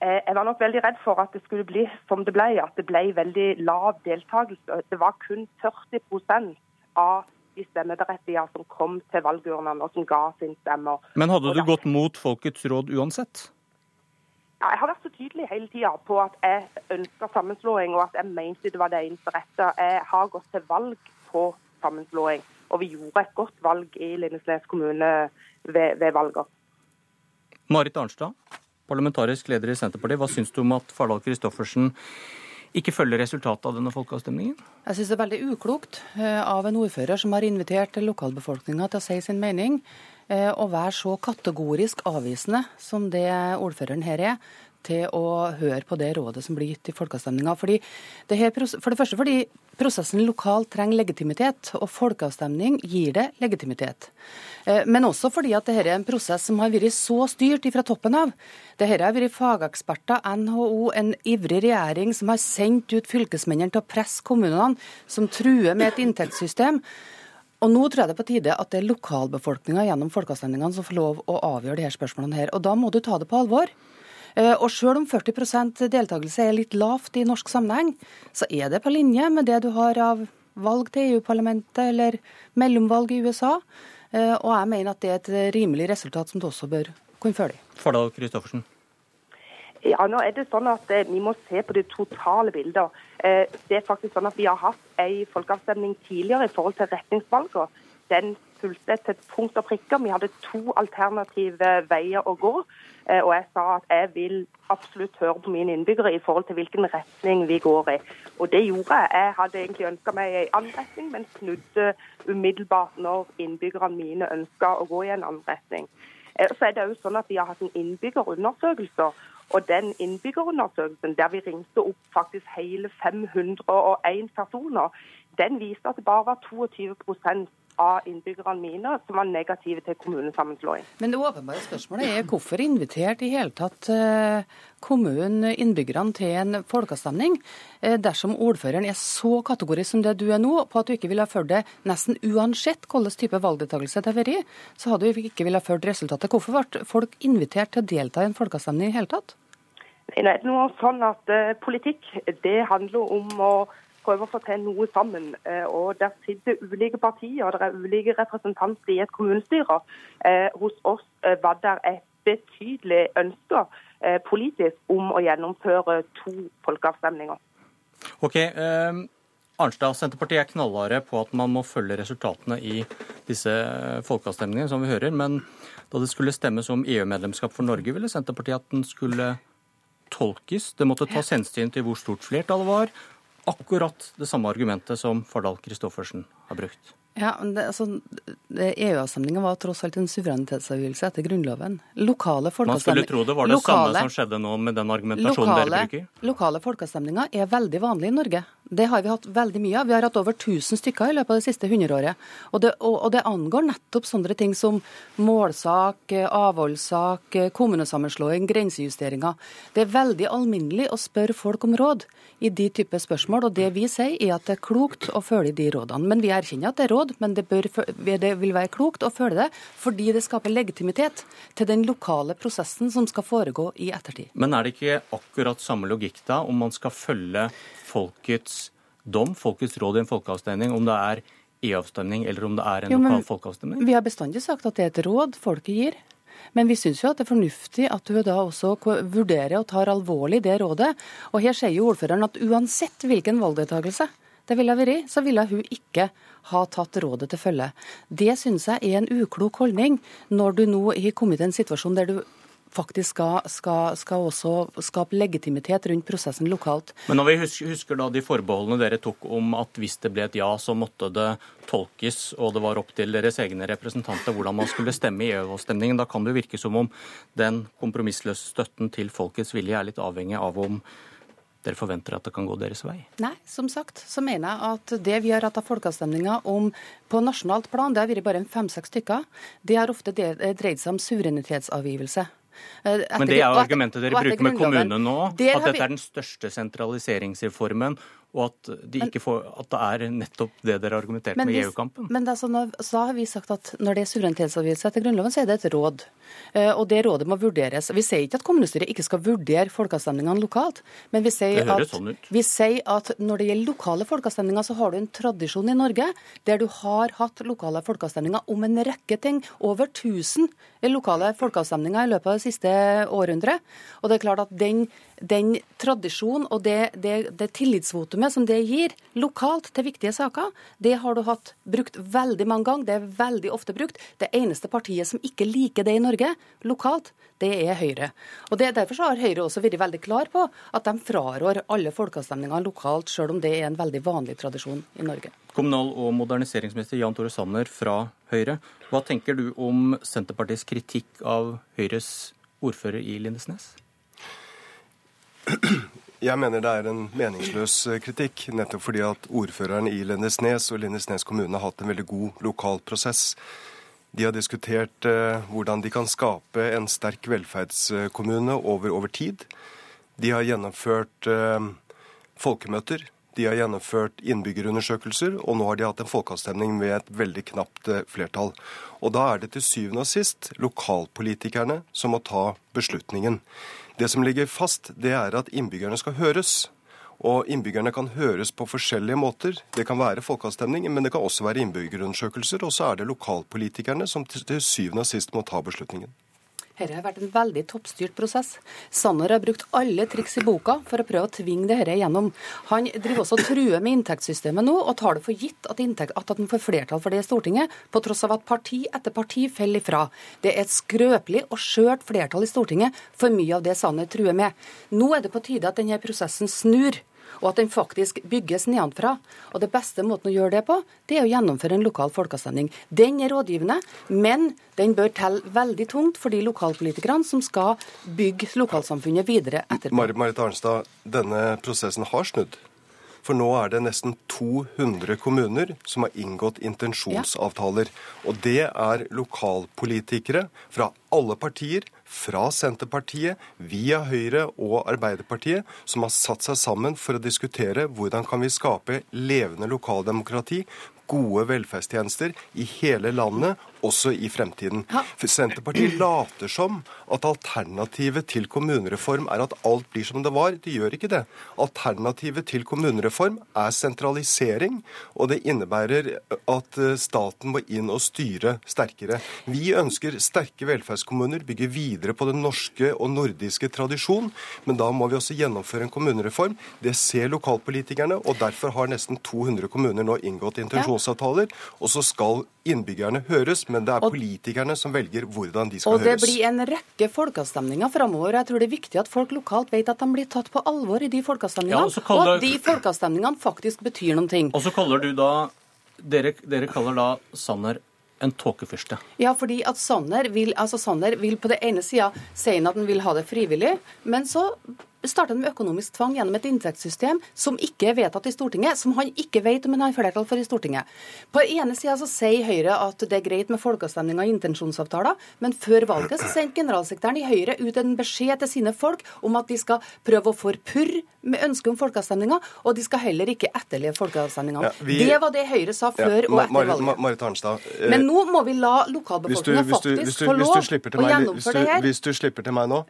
Eh, jeg var nok veldig redd for at det skulle bli som det ble, at det ble veldig lav deltakelse. Det var kun 40% av de stemmeberettigede som kom til valgurnene og som ga sin stemme. Men hadde du gått mot folkets råd uansett? Ja, jeg har vært så tydelig hele tida på at jeg ønska sammenslåing, og at jeg mente det var det eneste rette. Jeg har gått til valg på sammenslåing, og vi gjorde et godt valg i Lindesnes kommune ved, ved valget. Marit Arnstad, parlamentarisk leder i Senterpartiet. Hva syns du om at Fardal Kristoffersen ikke følger resultatet av denne folkeavstemningen? Jeg syns det er veldig uklokt eh, av en ordfører som har invitert lokalbefolkninga til å si sin mening, eh, å være så kategorisk avvisende som det ordføreren her er, til å høre på det rådet som blir gitt i folkeavstemninga. For det første fordi prosessen lokalt trenger legitimitet, og folkeavstemning gir det legitimitet. Eh, men også fordi at dette er en prosess som har vært så styrt fra toppen av. Dette har vært fageksperter, NHO, en ivrig regjering som har sendt ut fylkesmennene til å presse kommunene, som truer med et inntektssystem. Og nå tror jeg det er på tide at det er lokalbefolkninga gjennom folkeavstemningene som får lov å avgjøre disse spørsmålene her. Og da må du ta det på alvor. Eh, og selv om 40 deltakelse er litt lavt i norsk sammenheng, så er det på linje med det du har av valg til EU-parlamentet eller mellomvalg i USA. Eh, og jeg mener at det er et rimelig resultat som du også bør kunne følge. Fardal Kristoffersen. Ja, nå er det sånn at eh, Vi må se på det totale bildet. Det er faktisk sånn at Vi har hatt en folkeavstemning tidligere i forhold til retningsvalgene. Den fulgte til punkt og prikker. Vi hadde to alternative veier å gå. Eh, og jeg sa at jeg vil absolutt høre på mine innbyggere i forhold til hvilken retning vi går i. Og det gjorde jeg. Jeg hadde egentlig ønska meg en annen retning, men snudde umiddelbart når innbyggerne mine ønska å gå i en annen retning. Eh, så er det jo sånn at Vi har hatt en innbyggerundersøkelse. Og den innbyggerundersøkelsen der vi ringte opp faktisk hele 501 personer, den viste at det bare var 22 av innbyggerne mine som var negative til kommunesammenslåing. Men det åpenbare spørsmålet er hvorfor inviterte i hele tatt eh, kommunen innbyggerne til en folkeavstemning eh, dersom ordføreren er så kategorisk som det du er nå, på at du ikke ville ha ført det nesten uansett hvilken type valgdeltakelse det har vært, så hadde du ikke ville ha ført resultatet. Hvorfor ble folk invitert til å delta i en folkeavstemning i hele tatt? Nei, det er noe sånn at uh, Politikk det handler om å prøve å få til noe sammen. Eh, og Der sitter ulike partier og det er ulike representanter i et kommunestyre. Eh, hos oss eh, var det et betydelig ønske politisk om å gjennomføre to folkeavstemninger. Ok, eh, Arnstad, Senterpartiet er knallharde på at man må følge resultatene i disse folkeavstemningene, som vi hører. Men da det skulle stemmes om EU-medlemskap for Norge, ville Senterpartiet at den skulle tolkes? Det måtte tas hensyn til hvor stort flertallet var, akkurat det samme argumentet som Fardal Kristoffersen har brukt. Ja, men det, altså, EU-avstemninga var tross alt en suverenitetsavgivelse etter Grunnloven. Lokale Man skulle tro det var det lokale, samme som skjedde nå med den argumentasjonen lokale, dere bruker. Lokale folkeavstemninger er veldig vanlig i Norge. Det har vi hatt veldig mye av. Vi har hatt over 1000 stykker i løpet av det siste hundreåret. Og det, og, og det angår nettopp sånne ting som målsak, avholdssak, kommunesammenslåing, grensejusteringer. Det er veldig alminnelig å spørre folk om råd i de typer spørsmål. Og det vi sier er at det er klokt å følge de rådene. Men vi erkjenner at det er råd, men det, bør, det vil være klokt å følge det fordi det skaper legitimitet til den lokale prosessen som skal foregå i ettertid. Men er det ikke akkurat samme logikk da, om man skal følge folkets dom, folkets råd i en folkeavstemning, om det er e-avstemning eller om det er en Jo, lokal folkeavstemning? Vi har bestandig sagt at det er et råd folket gir. Men vi syns jo at det er fornuftig at du da også vurderer og tar alvorlig det rådet. Og her sier jo ordføreren at uansett hvilken valgdeltakelse det ville ha vært, så ville hun ikke ha tatt rådet til følge. Det syns jeg er en uklok holdning når du nå har kommet i en situasjon der du faktisk skal, skal, skal også skape legitimitet rundt prosessen lokalt. Men når vi husker, husker da de forbeholdene dere tok om at hvis det ble et ja, så måtte det tolkes, og det var opp til deres egne representanter hvordan man skulle stemme i EU-avstemningen, da kan det virke som om den kompromissløse støtten til folkets vilje er litt avhengig av om dere forventer at det kan gå deres vei. Nei, som sagt så mener jeg at det vi har hatt av folkeavstemninger om på nasjonalt plan, det har vært bare en fem-seks stykker. Det har ofte de- dreid seg om suverenitetsavgivelse. Eh, etter- Men det er argumentet dere bruker med kommunene nå, at dette er den største sentraliseringsreformen, og at, de ikke får, at det er nettopp det dere har argumentert med i EU-kampen. Men det sånn, når- så har vi sagt at når det er suverenitetsavgivelse etter Grunnloven, så er det et råd. Eh, Og det rådet må vurderes. Vi sier ikke at kommunestyret ikke skal vurdere folkeavstemningene lokalt, men vi sier, at, sånn vi sier at når det gjelder lokale folkeavstemninger, så har du en tradisjon i Norge der du har hatt lokale folkeavstemninger om en rekke ting. Over 1000 lokale folkeavstemninger i løpet av det siste århundret. Og det er klart at den, den tradisjonen og det, det, det tillitsvotumet som det gir lokalt til viktige saker, det har du hatt brukt veldig mange ganger. Det er veldig ofte brukt. Det eneste partiet som ikke liker det i Norge, lokalt, det er Høyre. Og det, Derfor så har Høyre også vært veldig klar på at de frarår alle folkeavstemninger lokalt, selv om det er en veldig vanlig tradisjon i Norge. Kommunal- og moderniseringsminister Jan Tore Sanner fra Høyre. Hva tenker du om Senterpartiets kritikk av Høyres ordfører i Lindesnes? Jeg mener det er en meningsløs eh, kritikk, nettopp fordi at ordføreren i Lindesnes og Lindesnes kommune har hatt en veldig god lokal prosess. De har diskutert eh, hvordan de kan skape en sterk velferdskommune over, over tid. De har gjennomført eh, folkemøter. De har gjennomført innbyggerundersøkelser, og nå har de hatt en folkeavstemning med et veldig knapt flertall. Og da er det til syvende og sist lokalpolitikerne som må ta beslutningen. Det som ligger fast, det er at innbyggerne skal høres. Og innbyggerne kan høres på forskjellige måter. Det kan være folkeavstemning, men det kan også være innbyggerundersøkelser. Og så er det lokalpolitikerne som til syvende og sist må ta beslutningen. Dette har vært en veldig toppstyrt prosess. Sanner har brukt alle triks i boka for å prøve å tvinge dette igjennom. Han driver også og truer med inntektssystemet nå, og tar det for gitt at, inntekt, at han får flertall for det i Stortinget, på tross av at parti etter parti faller ifra. Det er et skrøpelig og skjørt flertall i Stortinget for mye av det Sanner truer med. Nå er det på tide at denne prosessen snur. Og at den faktisk bygges nedenfra. Og det beste måten å gjøre det på, det er å gjennomføre en lokal folkeavstemning. Den er rådgivende, men den bør telle veldig tungt for de lokalpolitikerne som skal bygge lokalsamfunnet videre etterpå. Marit, Arnstad, denne prosessen har snudd. For nå er det nesten 200 kommuner som har inngått intensjonsavtaler. Og det er lokalpolitikere fra alle partier, fra Senterpartiet, via Høyre og Arbeiderpartiet, som har satt seg sammen for å diskutere hvordan kan vi skape levende lokaldemokrati, gode velferdstjenester i hele landet, også i fremtiden. For Senterpartiet later som at alternativet til kommunereform er at alt blir som det var. Det gjør ikke det. Alternativet til kommunereform er sentralisering, og det innebærer at eh, staten må inn og styre sterkere. Vi ønsker sterke velferdskommuner, bygge videre på den norske og nordiske tradisjon, men da må vi også gjennomføre en kommunereform. Det ser lokalpolitikerne, og derfor har nesten 200 kommuner nå inngått intensjonsavtaler. Og så skal innbyggerne høres, men det er politikerne som velger hvordan de skal Og det høres. blir en rekke folkeavstemninger framover. Jeg tror det er viktig at folk lokalt vet at de blir tatt på alvor i de folkeavstemningene, Ja, og kaller- og at de folkeavstemningene faktisk betyr noen ting. Og så kaller du da dere, dere kaller da Sanner en tåkefyrste. Ja, fordi at Sanner vil, altså Sanner vil på det ene sida si at han vil ha det frivillig, men så starter han med økonomisk tvang gjennom et inntektssystem som ikke er vedtatt i Stortinget, som han ikke vet om han har flertall for i Stortinget. På den ene sida så sier Høyre at det er greit med folkeavstemninger og intensjonsavtaler, men før valget så sendte generalsekretæren i Høyre ut en beskjed til sine folk om at de skal prøve å forpurre med ønske om folkeavstemninger, og de skal heller ikke etterleve folkeavstemningene. Ja, vi- Det var det Høyre sa før Ja, og etter valget. Marit Arnstad. eh, Men nå må vi la hvis, faktisk få lov å gjennomføre det her. hvis du slipper til meg nå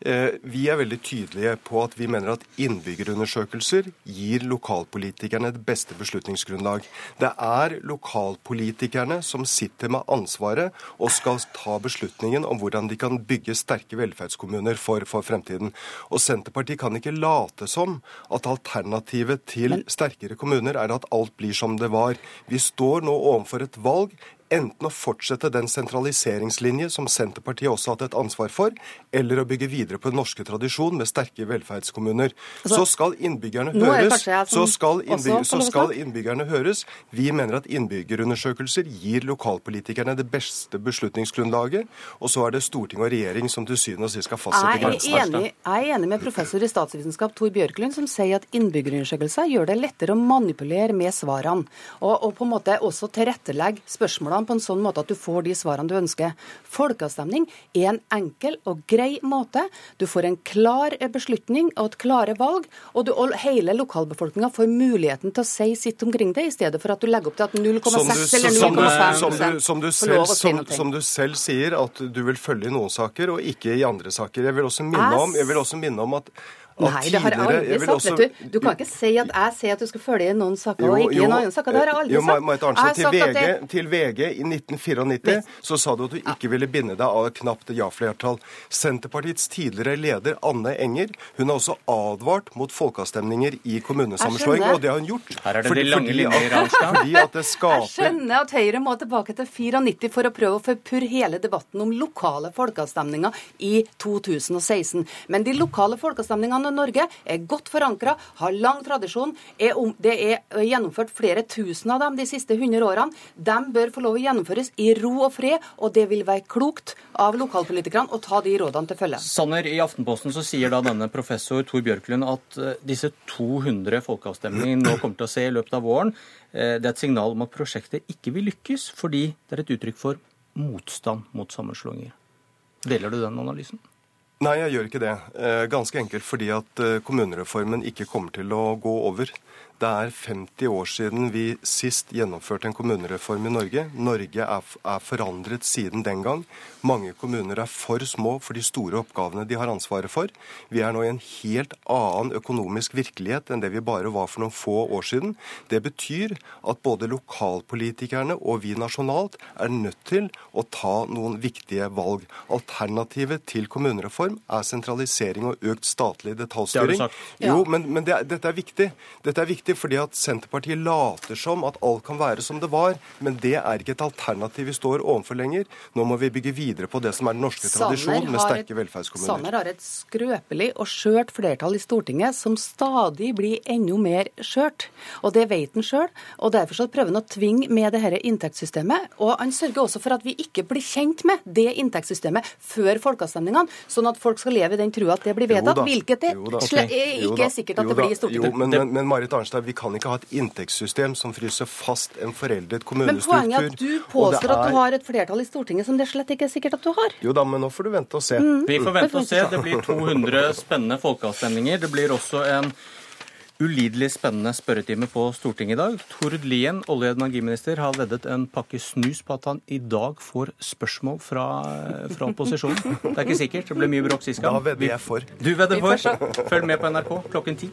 Vi er veldig tydelige på at vi mener at innbyggerundersøkelser gir lokalpolitikerne det beste beslutningsgrunnlag. Det er lokalpolitikerne som sitter med ansvaret og skal ta beslutningen om hvordan de kan bygge sterke velferdskommuner for, for fremtiden. Og Senterpartiet kan ikke late som at alternativet til sterkere kommuner er at alt blir som det var. Vi står nå overfor et valg enten å fortsette den sentraliseringslinje som Senterpartiet også har hatt et ansvar for, eller å bygge videre på den norske tradisjon med sterke velferdskommuner. Altså, så skal innbyggerne er høres. Så skal, innbygger, så skal innbyggerne høres. Vi mener at innbyggerundersøkelser gir lokalpolitikerne det beste beslutningsgrunnlaget, og så er det storting og regjering som til syvende og sist skal fastsette grensene. jeg er enig med professor i statsvitenskap Tor Bjørklund, som sier at innbyggerundersøkelser gjør det lettere å manipulere med svarene. Og, og på en måte også tilrettelegge spørsmålene på en sånn måte at du får de svarene du ønsker. Folkeavstemning er en enkel og grei måte. Du får en klar beslutning og et klare valg, og, du, og hele lokalbefolkninga får muligheten til å si sitt omkring det, i stedet for at du legger opp til at 0,6 eller 0,5 som, du, som, som, som du selv sier, at du vil følge i noen saker og ikke i andre saker. Jeg vil også minne om, jeg vil også minne om at Nei, det har jeg aldri jeg sagt. også- vet du. du kan ikke si at jeg sier at du skal følge noen saker og ikke i noen saker. Det har jeg aldri jo, sagt. Marit Arnstad, til, VG, det- til VG i 1994 så sa du at du ikke ville binde deg av et knapt ja-flertall. Senterpartiets tidligere leder Anne Enger hun har også advart mot folkeavstemninger i kommunesammenslåing, og det har hun gjort. Her er det fordi, de lange linjer, Arnstad. fordi at det Jeg skjønner at Høyre må tilbake til 94 for å prøve å forpurre hele debatten om lokale folkeavstemninger i 2016. Men de lokale folkeavstemningene Norge er godt forankra, har lang tradisjon. Er om, det er gjennomført flere tusen av dem de siste 100 årene. De bør få lov å gjennomføres i ro og fred, og det vil være klokt av lokalpolitikerne å ta de rådene til følge. Sanner, I Aftenposten så sier da denne professor Tor Bjørklund at eh, disse 200 folkeavstemningene nå kommer til å se i løpet av våren, eh, det er et signal om at prosjektet ikke vil lykkes, fordi det er et uttrykk for motstand mot sammenslåinger. Deler du den analysen? Nei, jeg gjør ikke det. Eh, Ganske enkelt fordi at eh, kommunereformen ikke kommer til å gå over. Det er 50 år siden vi sist gjennomførte en kommunereform i Norge. Norge er, er forandret siden den gang. Mange kommuner er for små for de store oppgavene de har ansvaret for. Vi er nå i en helt annen økonomisk virkelighet enn det vi bare var for noen få år siden. Det betyr at både lokalpolitikerne og vi nasjonalt er nødt til å ta noen viktige valg. Alternativet til kommunereform er sentralisering og økt statlig detaljstyring. Det har du sagt. Jo, men, men det er, dette er viktig. Dette er viktig fordi at Senterpartiet later som at alt kan være som det var, men det er ikke et alternativ vi står overfor lenger. Nå må vi bygge videre på det som er den norske tradisjonen med sterke et- velferdskommuner. Sanner har et skrøpelig og skjørt flertall i Stortinget som stadig blir enda mer skjørt. Og det vet han sjøl, og derfor så prøver han å tvinge med det dette inntektssystemet. Og han sørger også for at vi ikke blir kjent med det inntektssystemet før folkeavstemningene, sånn at folk skal leve i den trua at det blir vedtatt, hvilket det Jo da. sle- ikke er sikkert at Jo det blir i Stortinget. Jo, men, men, men Marit Arnstad, vi kan ikke ha et inntektssystem som fryser fast en foreldet Men poenget er at du påstår er... at du har et flertall i Stortinget som det slett ikke er sikkert at du har. Jo da, men nå får du vente og se. Mm. Vi får vente og se. Det blir [LAUGHS] 200 spennende folkeavstemninger. Det blir også en ulidelig spennende spørretime på Stortinget i dag. Tord Lien, olje- og energiminister, har veddet en pakke snus på at han i dag får spørsmål fra, fra opposisjonen. Det er ikke sikkert. Det ble mye bråk sist gang. Da vedder jeg for. Du vedder for. Følg med på NRK klokken ti.